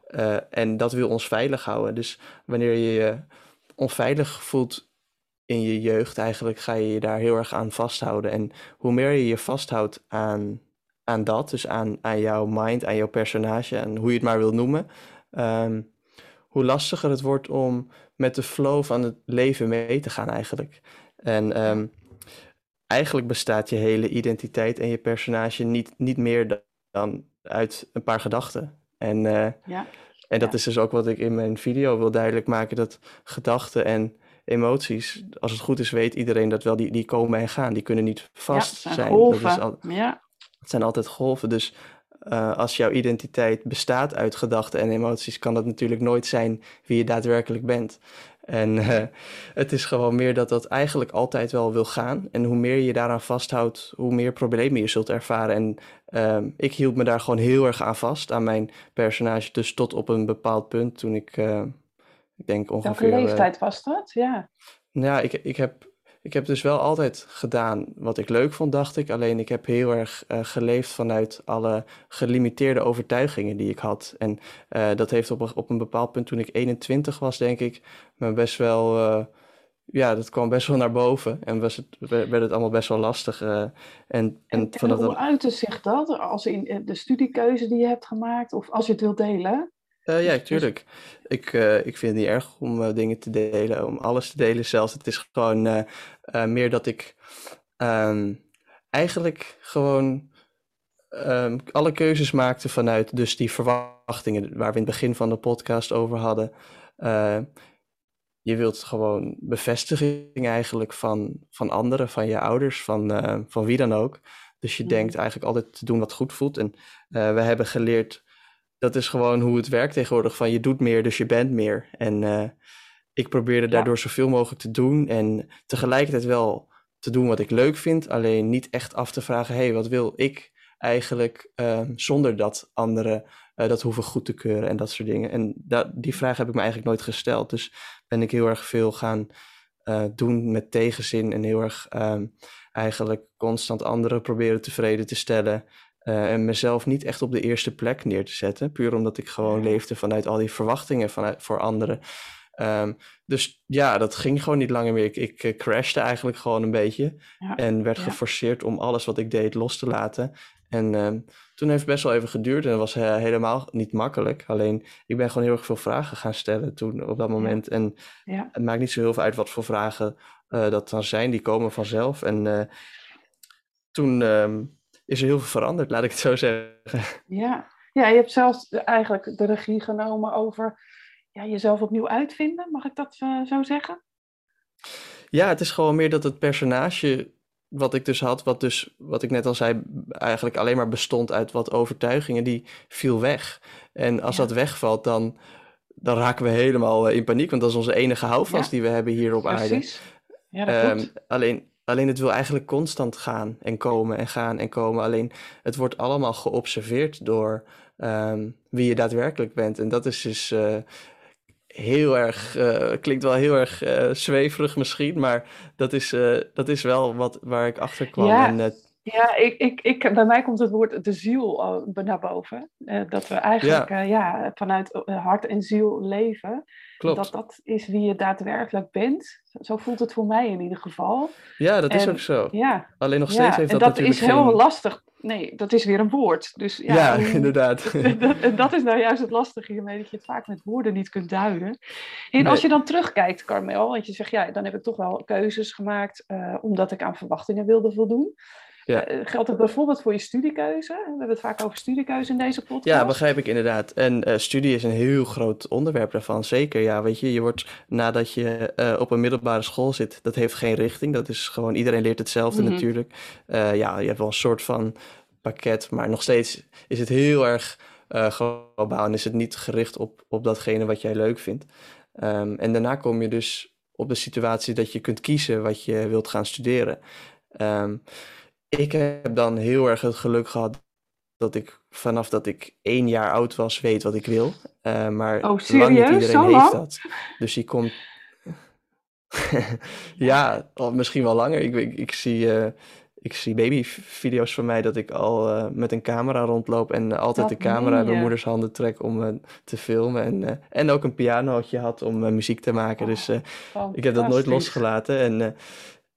S1: uh, en dat wil ons veilig houden. Dus wanneer je je onveilig voelt in je jeugd, eigenlijk ga je je daar heel erg aan vasthouden. En hoe meer je je vasthoudt aan, aan dat, dus aan, aan jouw mind, aan jouw personage, en hoe je het maar wil noemen, um, hoe lastiger het wordt om met de flow van het leven mee te gaan eigenlijk. En um, eigenlijk bestaat je hele identiteit en je personage niet, niet meer dan uit een paar gedachten. En, uh, ja. en dat ja. is dus ook wat ik in mijn video wil duidelijk maken, dat gedachten en emoties, als het goed is, weet iedereen dat wel, die, die komen en gaan. Die kunnen niet vast
S2: ja,
S1: zijn.
S2: Golven.
S1: Dat is
S2: al, ja.
S1: Het zijn altijd golven. Dus uh, als jouw identiteit bestaat uit gedachten en emoties, kan dat natuurlijk nooit zijn wie je daadwerkelijk bent. En uh, het is gewoon meer dat dat eigenlijk altijd wel wil gaan. En hoe meer je daaraan vasthoudt, hoe meer problemen je zult ervaren. En uh, ik hield me daar gewoon heel erg aan vast, aan mijn personage. Dus tot op een bepaald punt toen ik, uh, ik denk ongeveer...
S2: Welke leeftijd was dat? Ja.
S1: Nou, ik, ik heb ik heb dus wel altijd gedaan wat ik leuk vond, dacht ik. Alleen ik heb heel erg uh, geleefd vanuit alle gelimiteerde overtuigingen die ik had. En uh, dat heeft op, op een bepaald punt, toen ik 21 was, denk ik, me best wel. Uh, ja, dat kwam best wel naar boven. En was het, werd het allemaal best wel lastig. en,
S2: en, en, en hoe uitte zich dat? Als in de studiekeuze die je hebt gemaakt? Of als je het wilt delen?
S1: Uh, ja, tuurlijk. Ik, uh, ik vind het niet erg om uh, dingen te delen, om alles te delen zelfs. Het is gewoon meer dat ik um, eigenlijk gewoon um, alle keuzes maakte vanuit dus die verwachtingen waar we in het begin van de podcast over hadden. je wilt gewoon bevestiging eigenlijk van, van anderen, van je ouders, van, van wie dan ook. Dus Dus je denkt eigenlijk altijd te doen wat goed voelt. En we hebben geleerd, dat is gewoon hoe het werkt tegenwoordig. Van je doet meer, dus je bent meer. En ik probeerde daardoor zoveel mogelijk te doen. En tegelijkertijd wel te doen wat ik leuk vind. Alleen niet echt af te vragen, hé, hey, wat wil ik eigenlijk ehm, zonder dat anderen uh, dat hoeven goed te keuren en dat soort dingen. En dat, die vraag heb ik me eigenlijk nooit gesteld. Dus ben ik heel erg veel gaan uh, doen met tegenzin en heel erg um, eigenlijk constant anderen proberen tevreden te stellen. Uh, en mezelf niet echt op de eerste plek neer te zetten. Puur omdat ik gewoon leefde vanuit al die verwachtingen vanuit, voor anderen. Um, dus ja, dat ging gewoon niet langer meer. Ik, ik uh, crashte eigenlijk gewoon een beetje. Ja. En werd ja. geforceerd om alles wat ik deed los te laten. En um, toen heeft het best wel even geduurd en dat was uh, helemaal niet makkelijk. Alleen ik ben gewoon heel erg veel vragen gaan stellen toen op dat moment. Ja. En het maakt niet zo heel veel uit wat voor vragen uh, dat dan zijn, die komen vanzelf. En toen um, is er heel veel veranderd, laat ik het zo zeggen.
S2: Ja, ja je hebt zelfs eigenlijk de regie genomen over ja, jezelf opnieuw uitvinden, mag ik dat zo zeggen?
S1: Ja, het is gewoon meer dat het personage wat ik dus had, wat dus, wat ik net al zei, eigenlijk alleen maar bestond uit wat overtuigingen, die viel weg. En als ja. dat wegvalt, dan, dan raken we helemaal eh, in paniek, want dat is onze enige houvast ja. die we hebben hier op
S2: Precies.
S1: aarde. Ja, dat um, alleen, alleen het wil eigenlijk constant gaan en komen en gaan en komen. Alleen het wordt allemaal geobserveerd door um, wie je daadwerkelijk bent. En dat is dus. Uh, heel erg, uh, klinkt wel heel erg uh, zweverig misschien, maar dat is, dat is wel wat, waar ik achter kwam.
S2: Ja,
S1: en,
S2: ja ik, ik, ik, bij mij komt het woord de ziel naar boven. dat we eigenlijk ja. ja vanuit hart en ziel leven.
S1: Klopt.
S2: Dat dat is wie je daadwerkelijk bent. Zo voelt het voor mij in ieder geval.
S1: Ja, dat is
S2: en,
S1: ook zo.
S2: Ja.
S1: Alleen nog steeds
S2: ja,
S1: heeft dat,
S2: dat
S1: natuurlijk
S2: is heel lastig. Nee, dat is weer een woord. Dus, ja,
S1: ja
S2: en,
S1: inderdaad.
S2: En dat is nou juist het lastige hiermee, dat je het vaak met woorden niet kunt duiden. En nee. als je dan terugkijkt, Carmel, want je zegt, ja, dan heb ik toch wel keuzes gemaakt uh, omdat ik aan verwachtingen wilde voldoen.
S1: Ja.
S2: Uh, geldt dat bijvoorbeeld voor je studiekeuze? We hebben het vaak over studiekeuze in deze podcast.
S1: Ja, begrijp ik inderdaad. En uh, studie is een heel groot onderwerp daarvan. Zeker, ja. Weet je, je wordt nadat je uh, op een middelbare school zit, dat heeft geen richting. Dat is gewoon, iedereen leert hetzelfde
S2: Mhm.
S1: natuurlijk. ja, je hebt wel een soort van pakket, maar nog steeds is het heel erg globaal en is het niet gericht op, op datgene wat jij leuk vindt. Um, en daarna kom je dus op de situatie dat je kunt kiezen wat je wilt gaan studeren. Um, ik heb dan heel erg het geluk gehad dat ik vanaf dat ik één jaar oud was weet wat ik wil. Uh, maar
S2: oh,
S1: lang niet iedereen
S2: Zo
S1: heeft
S2: lang?
S1: dat. Dus je komt... ja, of misschien wel langer. Ik, ik, ik zie, uh, ik zie babyvideo's van mij dat ik al uh, met een camera rondloop en altijd
S2: Dat
S1: de camera in mijn moeders handen trek om te filmen. En, en ook een pianootje had om muziek te maken.
S2: Oh,
S1: dus ik heb dat nooit losgelaten. En,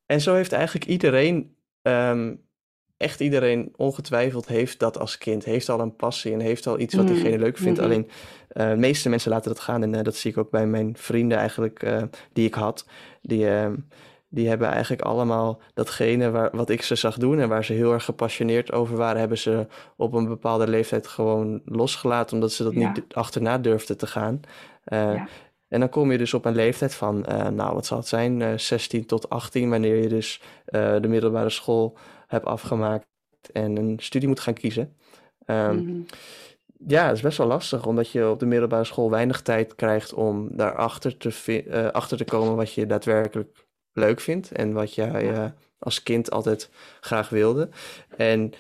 S1: en zo heeft eigenlijk iedereen um, echt iedereen ongetwijfeld heeft dat als kind. Heeft al een passie en heeft al iets wat
S2: Mm,
S1: diegene leuk vindt.
S2: mhm.
S1: Alleen uh, de meeste mensen laten dat gaan. En uh, dat zie ik ook bij mijn vrienden eigenlijk uh, die ik had. Die, ehm, die hebben eigenlijk allemaal datgene waar, wat ik ze zag doen... en waar ze heel erg gepassioneerd over waren... hebben ze op een bepaalde leeftijd gewoon losgelaten... omdat ze dat
S2: Ja.
S1: niet achterna durfden te gaan.
S2: Ja.
S1: En dan kom je dus op een leeftijd van, nou wat zal het zijn, uh, 16 tot 18, wanneer je dus de middelbare school hebt afgemaakt en een studie moet gaan kiezen. Um,
S2: Mhm.
S1: Ja, het is best wel lastig, omdat je op de middelbare school weinig tijd krijgt om daarachter te, uh, achter te komen wat je daadwerkelijk leuk vindt en wat jij uh, als kind altijd graag wilde. En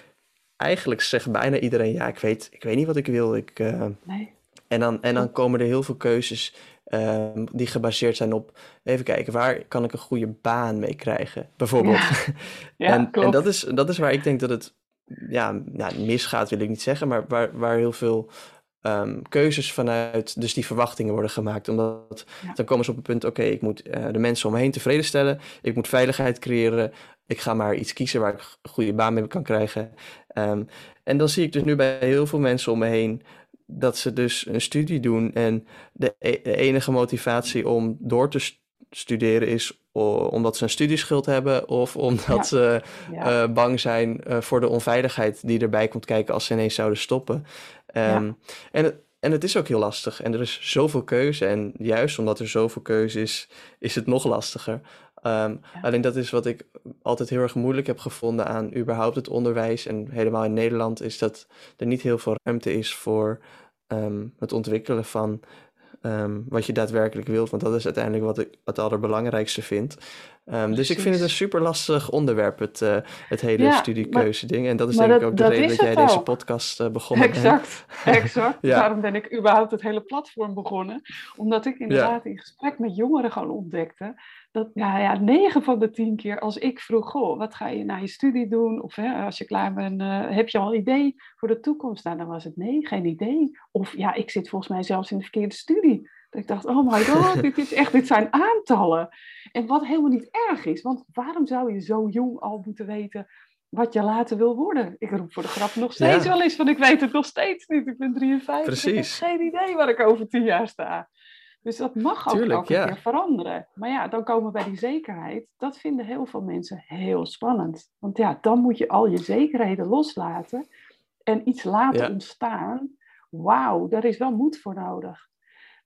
S1: eigenlijk zegt bijna iedereen, ja, ik weet, ik weet niet wat ik wil. Ik, uh,
S2: Nee.
S1: en, dan, en dan komen er heel veel keuzes um, die gebaseerd zijn op, even kijken, waar kan ik een goede baan mee krijgen, bijvoorbeeld.
S2: Ja. Ja,
S1: en en dat, is, dat is waar ik denk dat het, ja, nou, misgaat wil ik niet zeggen, maar waar, waar heel veel um, keuzes vanuit, dus die verwachtingen worden gemaakt. Omdat
S2: Ja.
S1: dan komen ze op het punt, oké, ik moet uh, de mensen om me heen tevreden stellen, ik moet veiligheid creëren, ik ga maar iets kiezen waar ik een goede baan mee kan krijgen. Um, en dan zie ik dus nu bij heel veel mensen om me heen dat ze dus een studie doen en de, e de enige motivatie om door te st studeren is omdat ze een studieschuld hebben of omdat
S2: Ja.
S1: ze
S2: Ja.
S1: uh, bang zijn uh, voor de onveiligheid die erbij komt kijken als ze ineens zouden stoppen. Um,
S2: Ja.
S1: En het, en het is ook heel lastig. En er is zoveel keuze. En juist omdat er zoveel keuze is, is het nog lastiger. Ehm, alleen dat is wat ik altijd heel erg moeilijk heb gevonden aan überhaupt het onderwijs. En helemaal in Nederland is dat er niet heel veel ruimte is voor ehm, het ontwikkelen van um, wat je daadwerkelijk wilt. Want dat is uiteindelijk wat ik het allerbelangrijkste vind. Dus ik vind het een super lastig onderwerp, het, uh, het hele ja, studiekeuze ding. En dat is denk ik ook de reden dat jij deze podcast uh, begonnen
S2: exact, bent. Exact, ja. Daarom ben ik überhaupt het hele platform begonnen. Omdat ik inderdaad in gesprek met jongeren gewoon ontdekte... dat nou ja, 9 van de 10 keer als ik vroeg... Goh, wat ga je na je studie doen? Of hè, als je klaar bent, uh, heb je al een idee voor de toekomst? Nou, dan was het nee, geen idee. Of ja, ik zit volgens mij zelfs in de verkeerde studie. Dat ik dacht, oh my god, dit, is echt, dit zijn aantallen. En wat helemaal niet erg is, want waarom zou je zo jong al moeten weten wat je later wil worden? Ik roep voor de grap nog steeds wel eens van, ik weet het nog steeds niet. Ik ben 53, Precies. ik heb geen idee waar ik over tien jaar sta. Dus dat mag ook Tuurlijk, elke keer veranderen. Maar ja, dan komen we bij die zekerheid. Dat vinden heel veel mensen heel spannend. Want ja, dan moet je al je zekerheden loslaten en iets laten ontstaan. Wauw, daar is wel moed voor nodig.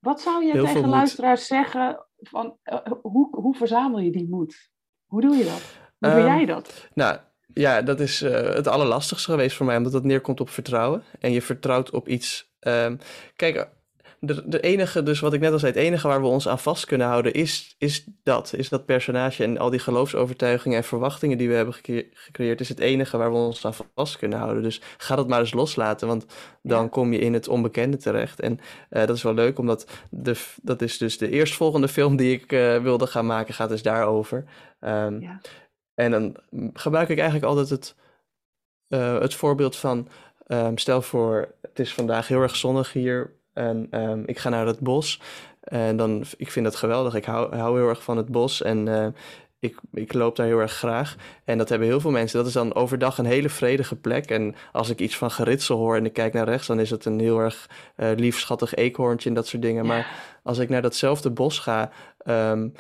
S2: Wat zou je tegen luisteraars zeggen van uh, hoe, hoe verzamel je die moed? Hoe doe je dat? Hoe doe jij ehm, dat?
S1: Nou, ja, dat is uh, het allerlastigste geweest voor mij, omdat het neerkomt op vertrouwen. En je vertrouwt op iets. Um, kijk, de, de enige, dus wat ik net al zei, het enige waar we ons aan vast kunnen houden is, is dat. Is dat personage en al die geloofsovertuigingen en verwachtingen die we hebben gecreëerd, is het enige waar we ons aan vast kunnen houden. Dus ga dat maar eens loslaten, want dan kom je in het onbekende terecht. En uh, dat is wel leuk, omdat de, dat is dus de eerstvolgende film die ik uh, wilde gaan maken, gaat dus daarover. Um, ja. En dan gebruik ik eigenlijk altijd het, uh, het voorbeeld van, um, stel voor, het is vandaag heel erg zonnig hier en um, ik ga naar het bos. En dan, ik vind dat geweldig. Ik hou, hou heel erg van het bos. En uh, ik, ik loop daar heel erg graag. En dat hebben heel veel mensen. Dat is dan overdag een hele vredige plek. En als ik iets van geritsel hoor en ik kijk naar rechts, dan is het een heel erg uh, lief, schattig eekhoorntje en dat soort dingen. Maar als ik naar datzelfde bos ga, um,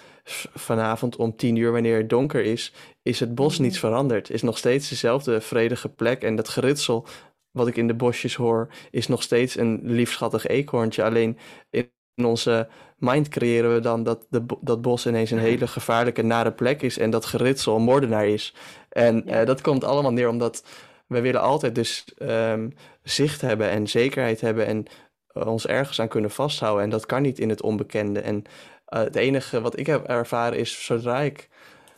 S1: vanavond om tien uur, wanneer het donker is, is het bos niets mm. veranderd. Is nog steeds dezelfde vredige plek. En dat geritsel wat ik in de bosjes hoor, is nog steeds een liefschattig eekhoorntje. Alleen in onze mind creëren we dan dat de, dat bos ineens een hele gevaarlijke, nare plek is en dat geritsel een moordenaar is. En uh, dat komt allemaal neer omdat we willen altijd dus um, zicht hebben en zekerheid hebben en uh, ons ergens aan kunnen vasthouden. En dat kan niet in het onbekende. En uh, het enige wat ik heb ervaren is, zodra ik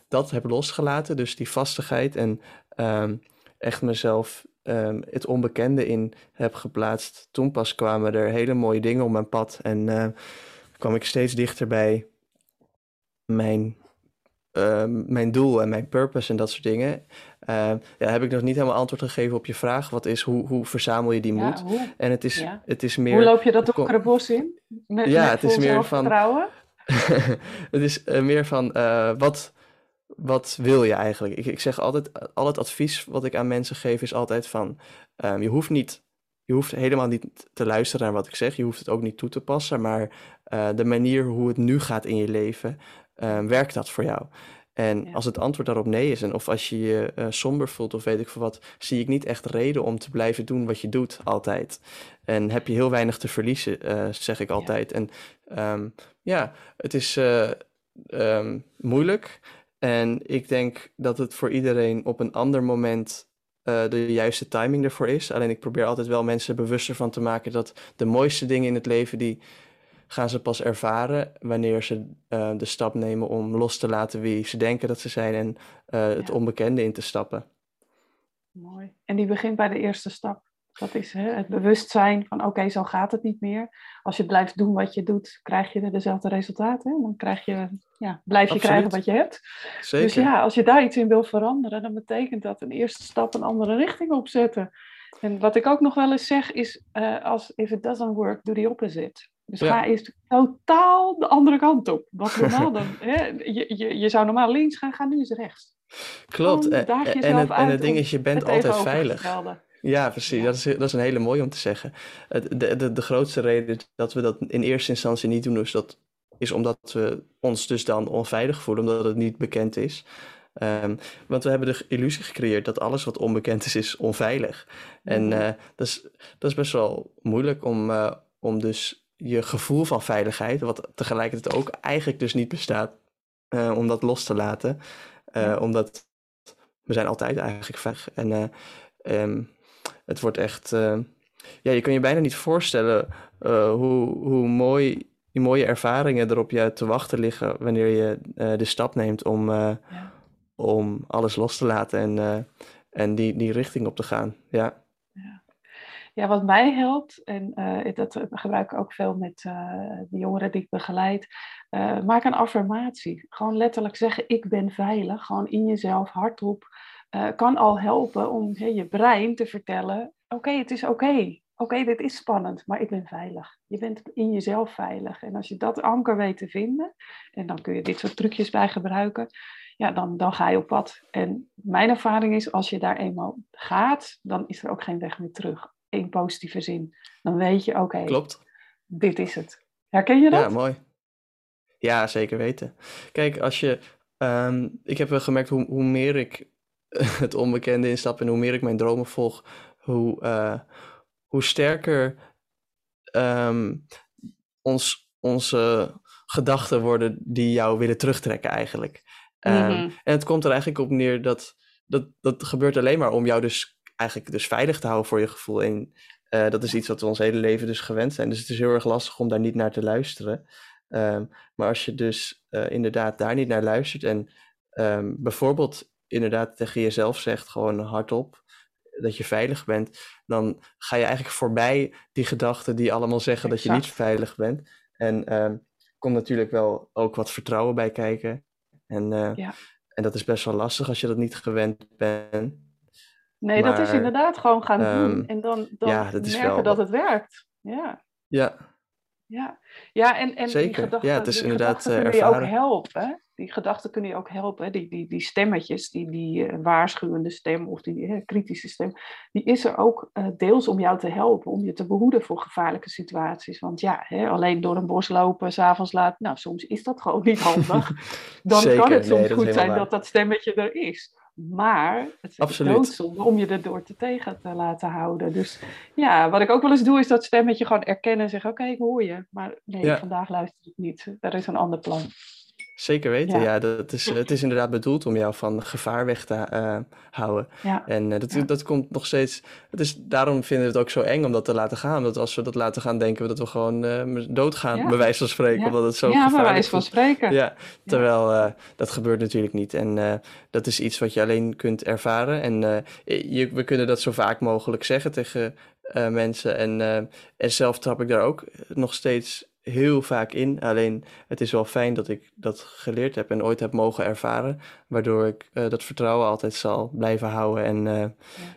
S1: dat heb losgelaten, dus die vastigheid en um, echt mezelf um, het onbekende in heb geplaatst, toen pas kwamen er hele mooie dingen op mijn pad. En uh, kwam ik steeds dichter bij mijn, uh, mijn doel en mijn purpose en dat soort dingen. Uh, ja, heb ik nog niet helemaal antwoord gegeven op je vraag. Wat is, hoe, hoe verzamel je die moed? En het is, ja. het is meer...
S2: Hoe loop je dat donkere bos in? Met, ja, met het is meer van...
S1: het is uh, meer van, uh, wat wat wil je eigenlijk? Ik, ik zeg altijd, al het advies wat ik aan mensen geef is altijd van, um, je hoeft niet, je hoeft helemaal niet te luisteren naar wat ik zeg, je hoeft het ook niet toe te passen, maar uh, de manier hoe het nu gaat in je leven, um, werkt dat voor jou? En ja. als het antwoord daarop nee is, en of als je je uh, somber voelt of weet ik veel wat, zie ik niet echt reden om te blijven doen wat je doet altijd. En heb je heel weinig te verliezen, uh, zeg ik altijd. Ja. En um, ja, het is um, moeilijk. En ik denk dat het voor iedereen op een ander moment uh, de juiste timing ervoor is. Alleen ik probeer altijd wel mensen bewuster van te maken dat de mooiste dingen in het leven, die gaan ze pas ervaren wanneer ze uh, de stap nemen om los te laten wie ze denken dat ze zijn en uh, het onbekende in te stappen.
S2: Mooi. En die begint bij de eerste stap. Dat is hè, het bewustzijn van oké, zo gaat het niet meer. Als je blijft doen wat je doet, krijg je dezelfde resultaten. Dan krijg je, ja, blijf je krijgen wat je hebt. Zeker. Dus ja, als je daar iets in wil veranderen, dan betekent dat een eerste stap een andere richting opzetten. En wat ik ook nog wel eens zeg is, uh, als if it doesn't work, do the opposite. Dus ga eens totaal de andere kant op. Wat normaal dan, hè, je, je, je zou normaal links gaan, ga nu eens rechts.
S1: Klopt. En, en, het, en het ding is, je bent altijd veilig. Ja, precies. Dat, is, dat is een hele mooie om te zeggen. De, de, de grootste reden dat we dat in eerste instantie niet doen, is, dat, is omdat we ons dus dan onveilig voelen, omdat het niet bekend is. Um, want we hebben de illusie gecreëerd dat alles wat onbekend is, is onveilig. En uh, dat, is, dat is best wel moeilijk om, uh, om dus je gevoel van veiligheid, wat tegelijkertijd ook eigenlijk dus niet bestaat, om dat los te laten. Omdat we zijn altijd eigenlijk veilig. En ehm, het wordt echt, ja, je kan je bijna niet voorstellen hoe, hoe mooi die mooie ervaringen erop je te wachten liggen wanneer je de stap neemt om, ja. om alles los te laten en, en die, die richting op te gaan. Ja.
S2: Ja, wat mij helpt, en uh, dat gebruik ik ook veel met uh, de jongeren die ik begeleid, uh, maak een affirmatie. Gewoon letterlijk zeggen, ik ben veilig, gewoon in jezelf, hardop, kan al helpen om je brein te vertellen, oké, het is oké. Oké, dit is spannend, maar ik ben veilig. Je bent in jezelf veilig. En als je dat anker weet te vinden, en dan kun je dit soort trucjes bij gebruiken, ja, dan, dan ga je op pad. En mijn ervaring is, als je daar eenmaal gaat, dan is er ook geen weg meer terug in positieve zin. Dan weet je, oké,
S1: Klopt.
S2: dit is het. Herken je dat?
S1: Ja, mooi. Ja, zeker weten. Kijk, als je. Ehm, ik heb wel gemerkt hoe, hoe meer ik het onbekende instap en hoe meer ik mijn dromen volg, hoe, uh, hoe sterker um, ons, onze gedachten worden die jou willen terugtrekken, eigenlijk. Um, En het komt er eigenlijk op neer dat, dat dat gebeurt alleen maar om jou dus eigenlijk dus veilig te houden voor je gevoel. En uh, dat is iets wat we ons hele leven dus gewend zijn. Dus het is heel erg lastig om daar niet naar te luisteren. Um, maar als je dus uh, inderdaad daar niet naar luistert en bijvoorbeeld inderdaad tegen jezelf zegt, gewoon hardop, dat je veilig bent, dan ga je eigenlijk voorbij die gedachten die allemaal zeggen exact. dat je niet veilig bent. En um, komt natuurlijk wel ook wat vertrouwen bij kijken. En, uh, ja. en dat is best wel lastig als je dat niet gewend bent.
S2: Nee, maar, dat is inderdaad gewoon gaan um, doen. En dan, dan ja, dat merken wel... dat het werkt. Ja.
S1: Ja.
S2: Ja, ja en, en
S1: Zeker.
S2: die gedachten,
S1: ja, het is inderdaad
S2: die kunnen je ook helpen. Die gedachten kunnen je ook helpen. Die, die, die stemmetjes, die, die uh, waarschuwende stem of die uh, kritische stem, die is er ook uh, deels om jou te helpen, om je te behoeden voor gevaarlijke situaties. Want ja, hè, alleen door een bos lopen, s'avonds laat, nou soms is dat gewoon niet handig. Dan
S1: Zeker.
S2: kan het soms
S1: nee,
S2: goed zijn
S1: waar.
S2: dat dat stemmetje er is. Maar het is
S1: Absoluut.
S2: doodzonde om je erdoor te tegen te laten houden. Dus ja, wat ik ook wel eens doe, is dat stemmetje gewoon erkennen en zeggen: Oké, okay, ik hoor je. Maar nee,
S1: Ja.
S2: vandaag luister ik niet. Er is een ander plan.
S1: Zeker weten,
S2: Ja.
S1: ja. dat is, het is inderdaad bedoeld om jou van gevaar weg te eh, houden.
S2: Ja.
S1: En eh, dat,
S2: Ja.
S1: dat komt nog steeds. Het is, daarom vinden we het ook zo eng om dat te laten gaan. Want als we dat laten gaan, denken we dat we gewoon eh, doodgaan, bij wijze van spreken.
S2: Ja.
S1: Omdat het zo
S2: ja, bij wijze van spreken.
S1: Ja, terwijl dat gebeurt natuurlijk niet. En dat is iets wat je alleen kunt ervaren. En je, we kunnen dat zo vaak mogelijk zeggen tegen mensen. En, en zelf trap ik daar ook nog steeds heel vaak in. Alleen het is wel fijn dat ik dat geleerd heb en ooit heb mogen ervaren. Waardoor ik eh, dat vertrouwen altijd zal blijven houden. En eh,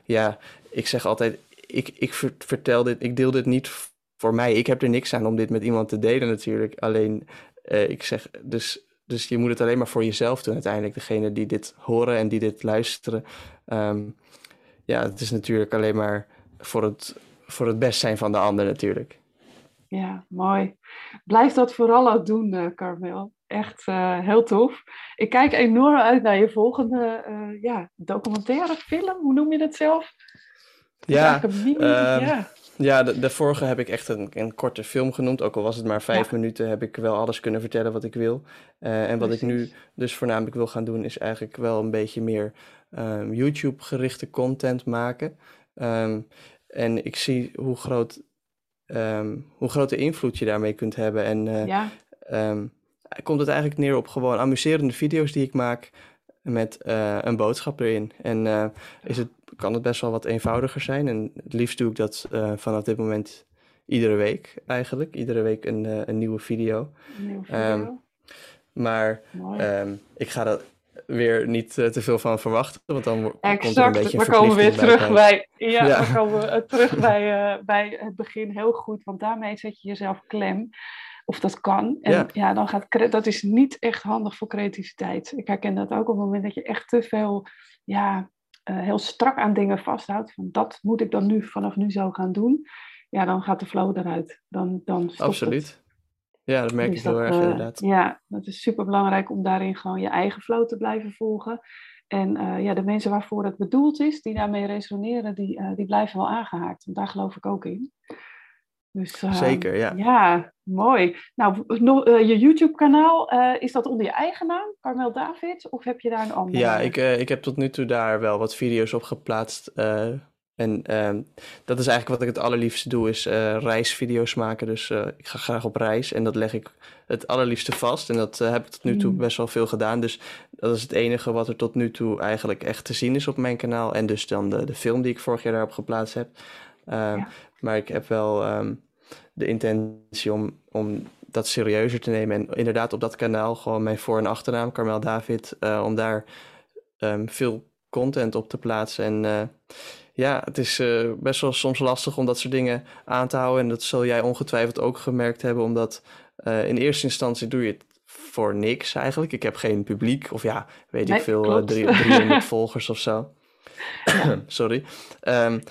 S1: ja. ik zeg altijd, ik, ik ver- vertel dit, ik deel dit niet voor mij. Ik heb er niks aan om dit met iemand te delen natuurlijk. Alleen eh, ik zeg, dus, dus je moet het alleen maar voor jezelf doen uiteindelijk. Degene die dit horen en die dit luisteren. Ehm, ja, het is natuurlijk alleen maar voor het, voor het best zijn van de ander natuurlijk.
S2: Ja, mooi. Blijf dat vooral ook doen, eh Carmel. Echt eh, heel tof. Ik kijk enorm uit naar je volgende eh, ja, documentaire film. Hoe noem je dat zelf?
S1: Ja,
S2: mini,
S1: ehm,
S2: ja.
S1: Ja, de, de vorige heb ik echt een, een korte film genoemd. Ook al was het maar vijf
S2: Ja.
S1: minuten, heb ik wel alles kunnen vertellen wat ik wil. En wat ik nu dus voornamelijk wil gaan doen, is eigenlijk wel een beetje meer ehm, YouTube-gerichte content maken. Ehm, en ik zie hoe groot, ehm, hoe grote invloed je daarmee kunt hebben. En eh,
S2: Ja,
S1: ehm, komt het eigenlijk neer op gewoon amuserende video's die ik maak met eh, een boodschap erin. En eh, is het, kan het best wel wat eenvoudiger zijn. En het liefst doe ik dat vanaf dit moment iedere week eigenlijk. Iedere week een, een nieuwe video.
S2: een nieuwe video.
S1: Ehm, Maar
S2: Mooi.
S1: ehm, ik ga er weer niet eh, te veel van verwachten, want dan wo- komt er een
S2: Exact,
S1: beetje een
S2: we komen weer terug bij, ja,
S1: Ja.
S2: we komen eh, terug bij, eh, bij het begin heel goed, want daarmee zet je jezelf klem. Of dat kan. En ja,
S1: Ja.
S2: dan gaat dat is niet echt handig voor creativiteit. Ik herken dat ook op het moment dat je echt te veel, ja, heel strak aan dingen vasthoudt. Van dat moet ik dan nu vanaf nu zo gaan doen. Ja, dan gaat de flow eruit. Dan, dan stopt het.
S1: Ja, dat merk
S2: Dus
S1: ik heel erg
S2: eh,
S1: inderdaad.
S2: Ja, dat is super belangrijk om daarin gewoon je eigen flow te blijven volgen. En eh, ja, de mensen waarvoor het bedoeld is, die daarmee resoneren, die, eh, die blijven wel aangehaakt. Want daar geloof ik ook in. Dus, uh,
S1: Zeker, ja.
S2: Ja, mooi. Nou, no, je YouTube-kanaal, is dat onder je eigen naam, Carmel David, of heb je daar een andere?
S1: Ja, ik, ik heb tot nu toe daar wel wat video's op geplaatst. En ehm, dat is eigenlijk wat ik het allerliefste doe, is reisvideo's maken. Dus ik ga graag op reis en dat leg ik het allerliefste vast. En dat heb ik tot nu toe mm. best wel veel gedaan. Dus dat is het enige wat er tot nu toe eigenlijk echt te zien is op mijn kanaal. En dus dan de, de film die ik vorig jaar daarop geplaatst heb. Ja. Maar ik heb wel um, de intentie om, om dat serieuzer te nemen. En inderdaad op dat kanaal gewoon mijn voor- en achternaam, Carmel David, uh, om daar um, veel content op te plaatsen. En uh, ja, het is uh, best wel soms lastig om dat soort dingen aan te houden. En dat zul jij ongetwijfeld ook gemerkt hebben, omdat in eerste instantie doe je het voor niks eigenlijk. Ik heb geen publiek, of ja, weet nee, ik veel, 300 volgers of zo. Sorry. Um,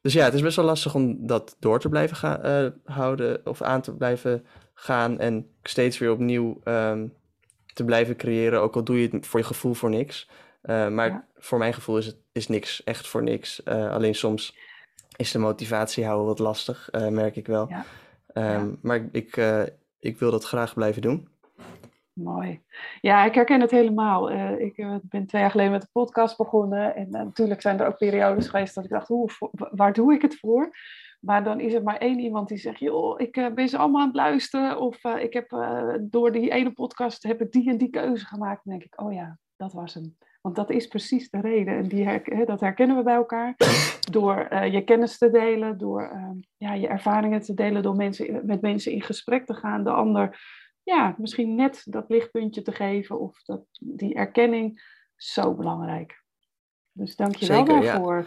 S1: dus ja, het is best wel lastig om dat door te blijven gaan, uh, houden of aan te blijven gaan en steeds weer opnieuw um, te blijven creëren, ook al doe je het voor je gevoel voor niks. Uh, maar ja. voor mijn gevoel is het is niks echt voor niks. Uh, alleen soms is de motivatie houden wat lastig, merk ik wel. Ja. Um, ja. Maar ik, ik wil dat graag blijven doen.
S2: Mooi. Ja, ik herken het helemaal. Ik ben twee jaar geleden met de podcast begonnen. En natuurlijk zijn er ook periodes geweest dat ik dacht, hoe, waar doe ik het voor? Maar dan is er maar één iemand die zegt, joh, ik ben ze allemaal aan het luisteren. Of ik heb door die ene podcast heb ik die en die keuze gemaakt. Dan denk ik, oh ja, dat was hem. Want dat is precies de reden. En die her dat herkennen we bij elkaar. Door je kennis te delen, door ja, je ervaringen te delen, door mensen, met mensen in gesprek te gaan, de ander ja, misschien net dat lichtpuntje te geven of dat, die erkenning, zo belangrijk. Dus dank je wel daarvoor. Ja.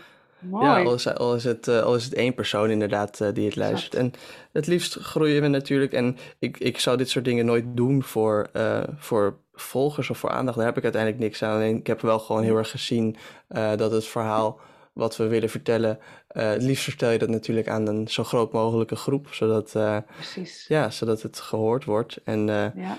S2: Mooi.
S1: Ja, al is, al, is het, uh, al is het één persoon inderdaad uh, die het luistert. En het liefst groeien we natuurlijk. En ik, ik zou dit soort dingen nooit doen voor, uh, voor volgers of voor aandacht. Daar heb ik uiteindelijk niks aan. Alleen ik heb wel gewoon heel erg gezien dat het verhaal wat we willen vertellen. Uh, het liefst vertel je dat natuurlijk aan een zo groot mogelijke groep, zodat, uh, Ja, zodat het gehoord wordt. En ja.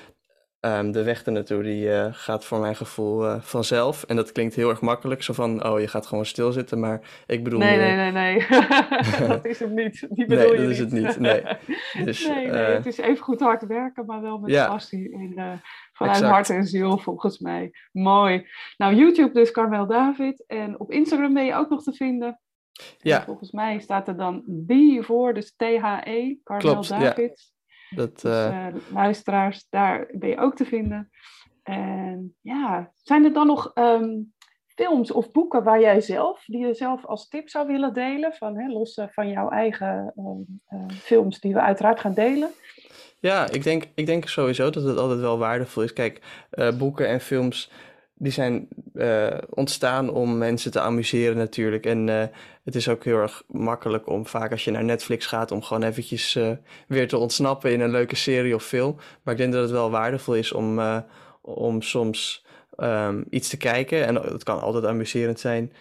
S1: Um, de weg ernaartoe die gaat voor mijn gevoel vanzelf. En dat klinkt heel erg makkelijk, zo van, oh, je gaat gewoon stilzitten, maar ik bedoel...
S2: Nee, nee, nee, nee, dat is het niet. Die bedoel
S1: nee, dat is het niet, nee.
S2: Dus, nee, nee het is even goed hard werken, maar wel met ja. passie en vanuit exact. hart en ziel, volgens mij. Mooi. Nou, YouTube dus Carmel David. En op Instagram ben je ook nog te vinden. Ja. En volgens mij staat er dan B voor, dus T-H-E, Carmel
S1: Klopt,
S2: David.
S1: Ja. Dat,
S2: dus, uh, luisteraars, daar ben je ook te vinden. En ja, zijn er dan nog um, films of boeken waar jij zelf, die je zelf als tip zou willen delen? Van, hè, los van jouw eigen uh, films die we uiteraard gaan delen.
S1: Ja, ik denk, ik denk sowieso dat het altijd wel waardevol is. Kijk, uh, boeken en films die zijn uh, ontstaan om mensen te amuseren natuurlijk. En uh, het is ook heel erg makkelijk om vaak als je naar Netflix gaat... om gewoon eventjes weer te ontsnappen in een leuke serie of film. Maar ik denk dat het wel waardevol is om, om soms um, iets te kijken. En het kan altijd amuserend zijn.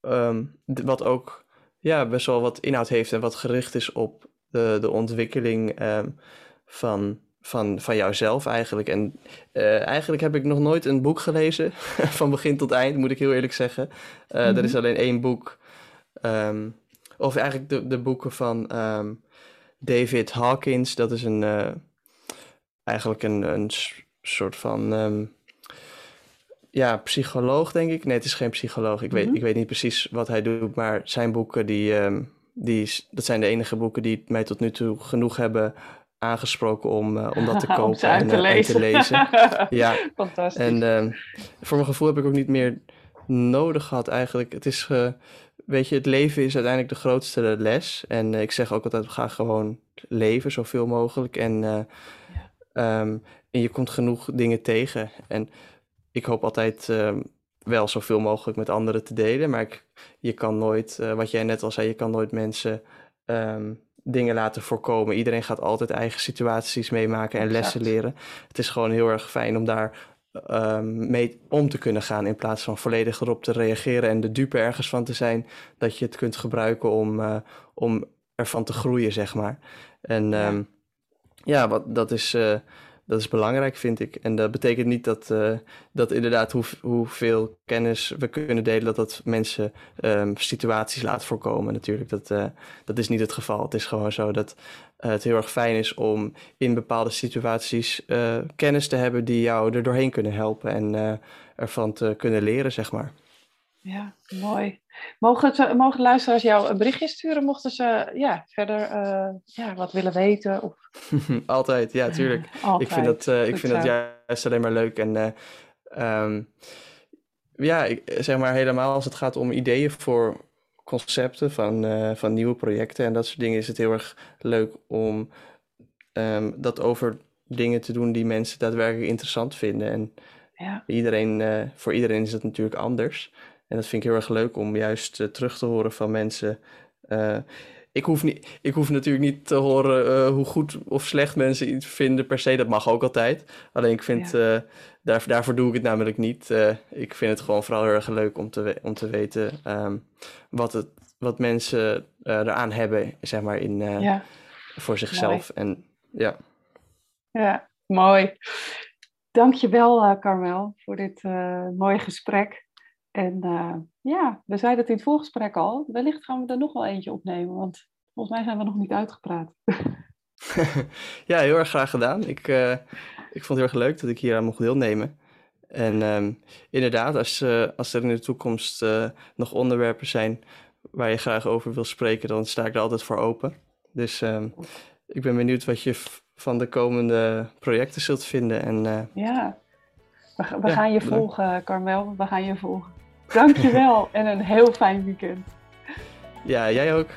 S1: Um, wat ook ja, best wel wat inhoud heeft en wat gericht is op de, de ontwikkeling... Um, van, van, van jouzelf eigenlijk. En uh, eigenlijk heb ik nog nooit een boek gelezen, van begin tot eind, moet ik heel eerlijk zeggen. Uh, mm -hmm. Er is alleen één boek, um, of eigenlijk de, de boeken van um, David Hawkins. Dat is een, uh, eigenlijk een, een soort van... Um, ja, psycholoog, denk ik. Nee, het is geen psycholoog. Ik, weet, mm -hmm. ik weet niet precies wat hij doet, maar zijn boeken, die, die, dat zijn de enige boeken die mij tot nu toe genoeg hebben aangesproken om, uh, om dat te kopen en,
S2: te
S1: uh, en, te lezen.
S2: ja, fantastisch.
S1: En uh, voor mijn gevoel heb ik ook niet meer nodig gehad eigenlijk. Het is, weet je, het leven is uiteindelijk de grootste les. En ik zeg ook altijd, ga gewoon leven zoveel mogelijk. En, ja. um, en je komt genoeg dingen tegen. En ik hoop altijd um, wel zoveel mogelijk met anderen te delen. Maar ik, je kan nooit, wat jij net al zei, je kan nooit mensen... Um, dingen laten voorkomen. Iedereen gaat altijd eigen situaties meemaken en exact. lessen leren. Het is gewoon heel erg fijn om daar um, mee om te kunnen gaan in plaats van volledig erop te reageren en de dupe ergens van te zijn dat je het kunt gebruiken om, uh, om ervan te groeien, zeg maar. En ja, ja wat, dat is. Uh, dat is belangrijk, vind ik. En dat betekent niet dat, uh, dat inderdaad hoe, hoeveel kennis we kunnen delen, dat dat mensen um, situaties laat voorkomen. Natuurlijk, dat, uh, dat is niet het geval. Het is gewoon zo dat het heel erg fijn is om in bepaalde situaties kennis te hebben die jou er doorheen kunnen helpen en ervan te kunnen leren, zeg maar.
S2: Ja, mooi. Mogen, ze, mogen luisteraars jou een berichtje sturen mochten ze ja, verder ja, wat willen weten? Of...
S1: Altijd, ja, tuurlijk. Ik vind dat, ik vind dat juist alleen maar leuk. En um, ja, ik, zeg maar helemaal als het gaat om ideeën voor concepten van, van nieuwe projecten en dat soort dingen, is het heel erg leuk om um, dat over dingen te doen die mensen daadwerkelijk interessant vinden. En ja. iedereen, voor iedereen is het natuurlijk anders. En dat vind ik heel erg leuk om juist uh, terug te horen van mensen ik hoef, niet, ik hoef natuurlijk niet te horen uh, hoe goed of slecht mensen iets vinden per se. Dat mag ook altijd. Alleen ik vind, ja. daar, daarvoor doe ik het namelijk niet. Ik vind het gewoon vooral heel erg leuk om te, om te weten um, wat, het, wat mensen eraan hebben, zeg maar, in, ja. voor zichzelf. Mooi. En ja.
S2: Ja, mooi. Dankjewel, Carmel, voor dit mooie gesprek. En uh, ja, we zeiden het in het voorgesprek al. Wellicht gaan we er nog wel eentje opnemen, want volgens mij zijn we nog niet uitgepraat.
S1: ja, heel erg graag gedaan. Ik, uh, ik vond het heel erg leuk dat ik hier aan mocht deelnemen. En um, inderdaad, als, uh, als er in de toekomst nog onderwerpen zijn waar je graag over wil spreken, dan sta ik er altijd voor open. Dus um, ik ben benieuwd wat je van de komende projecten zult vinden. En,
S2: ja, we, we ja, gaan je volgen, Carmel. We gaan je volgen. Dankjewel en een heel fijn weekend.
S1: Ja, jij ook.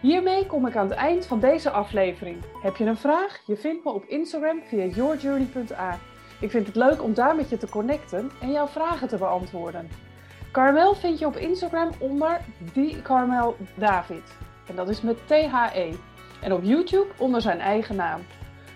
S2: Hiermee kom ik aan het eind van deze aflevering. Heb je een vraag? Je vindt me op Instagram via yourjourney.a. Ik vind het leuk om daar met je te connecten en jouw vragen te beantwoorden. Carmel vind je op Instagram onder die Carmel David. En dat is met T-H-E. En op YouTube onder zijn eigen naam.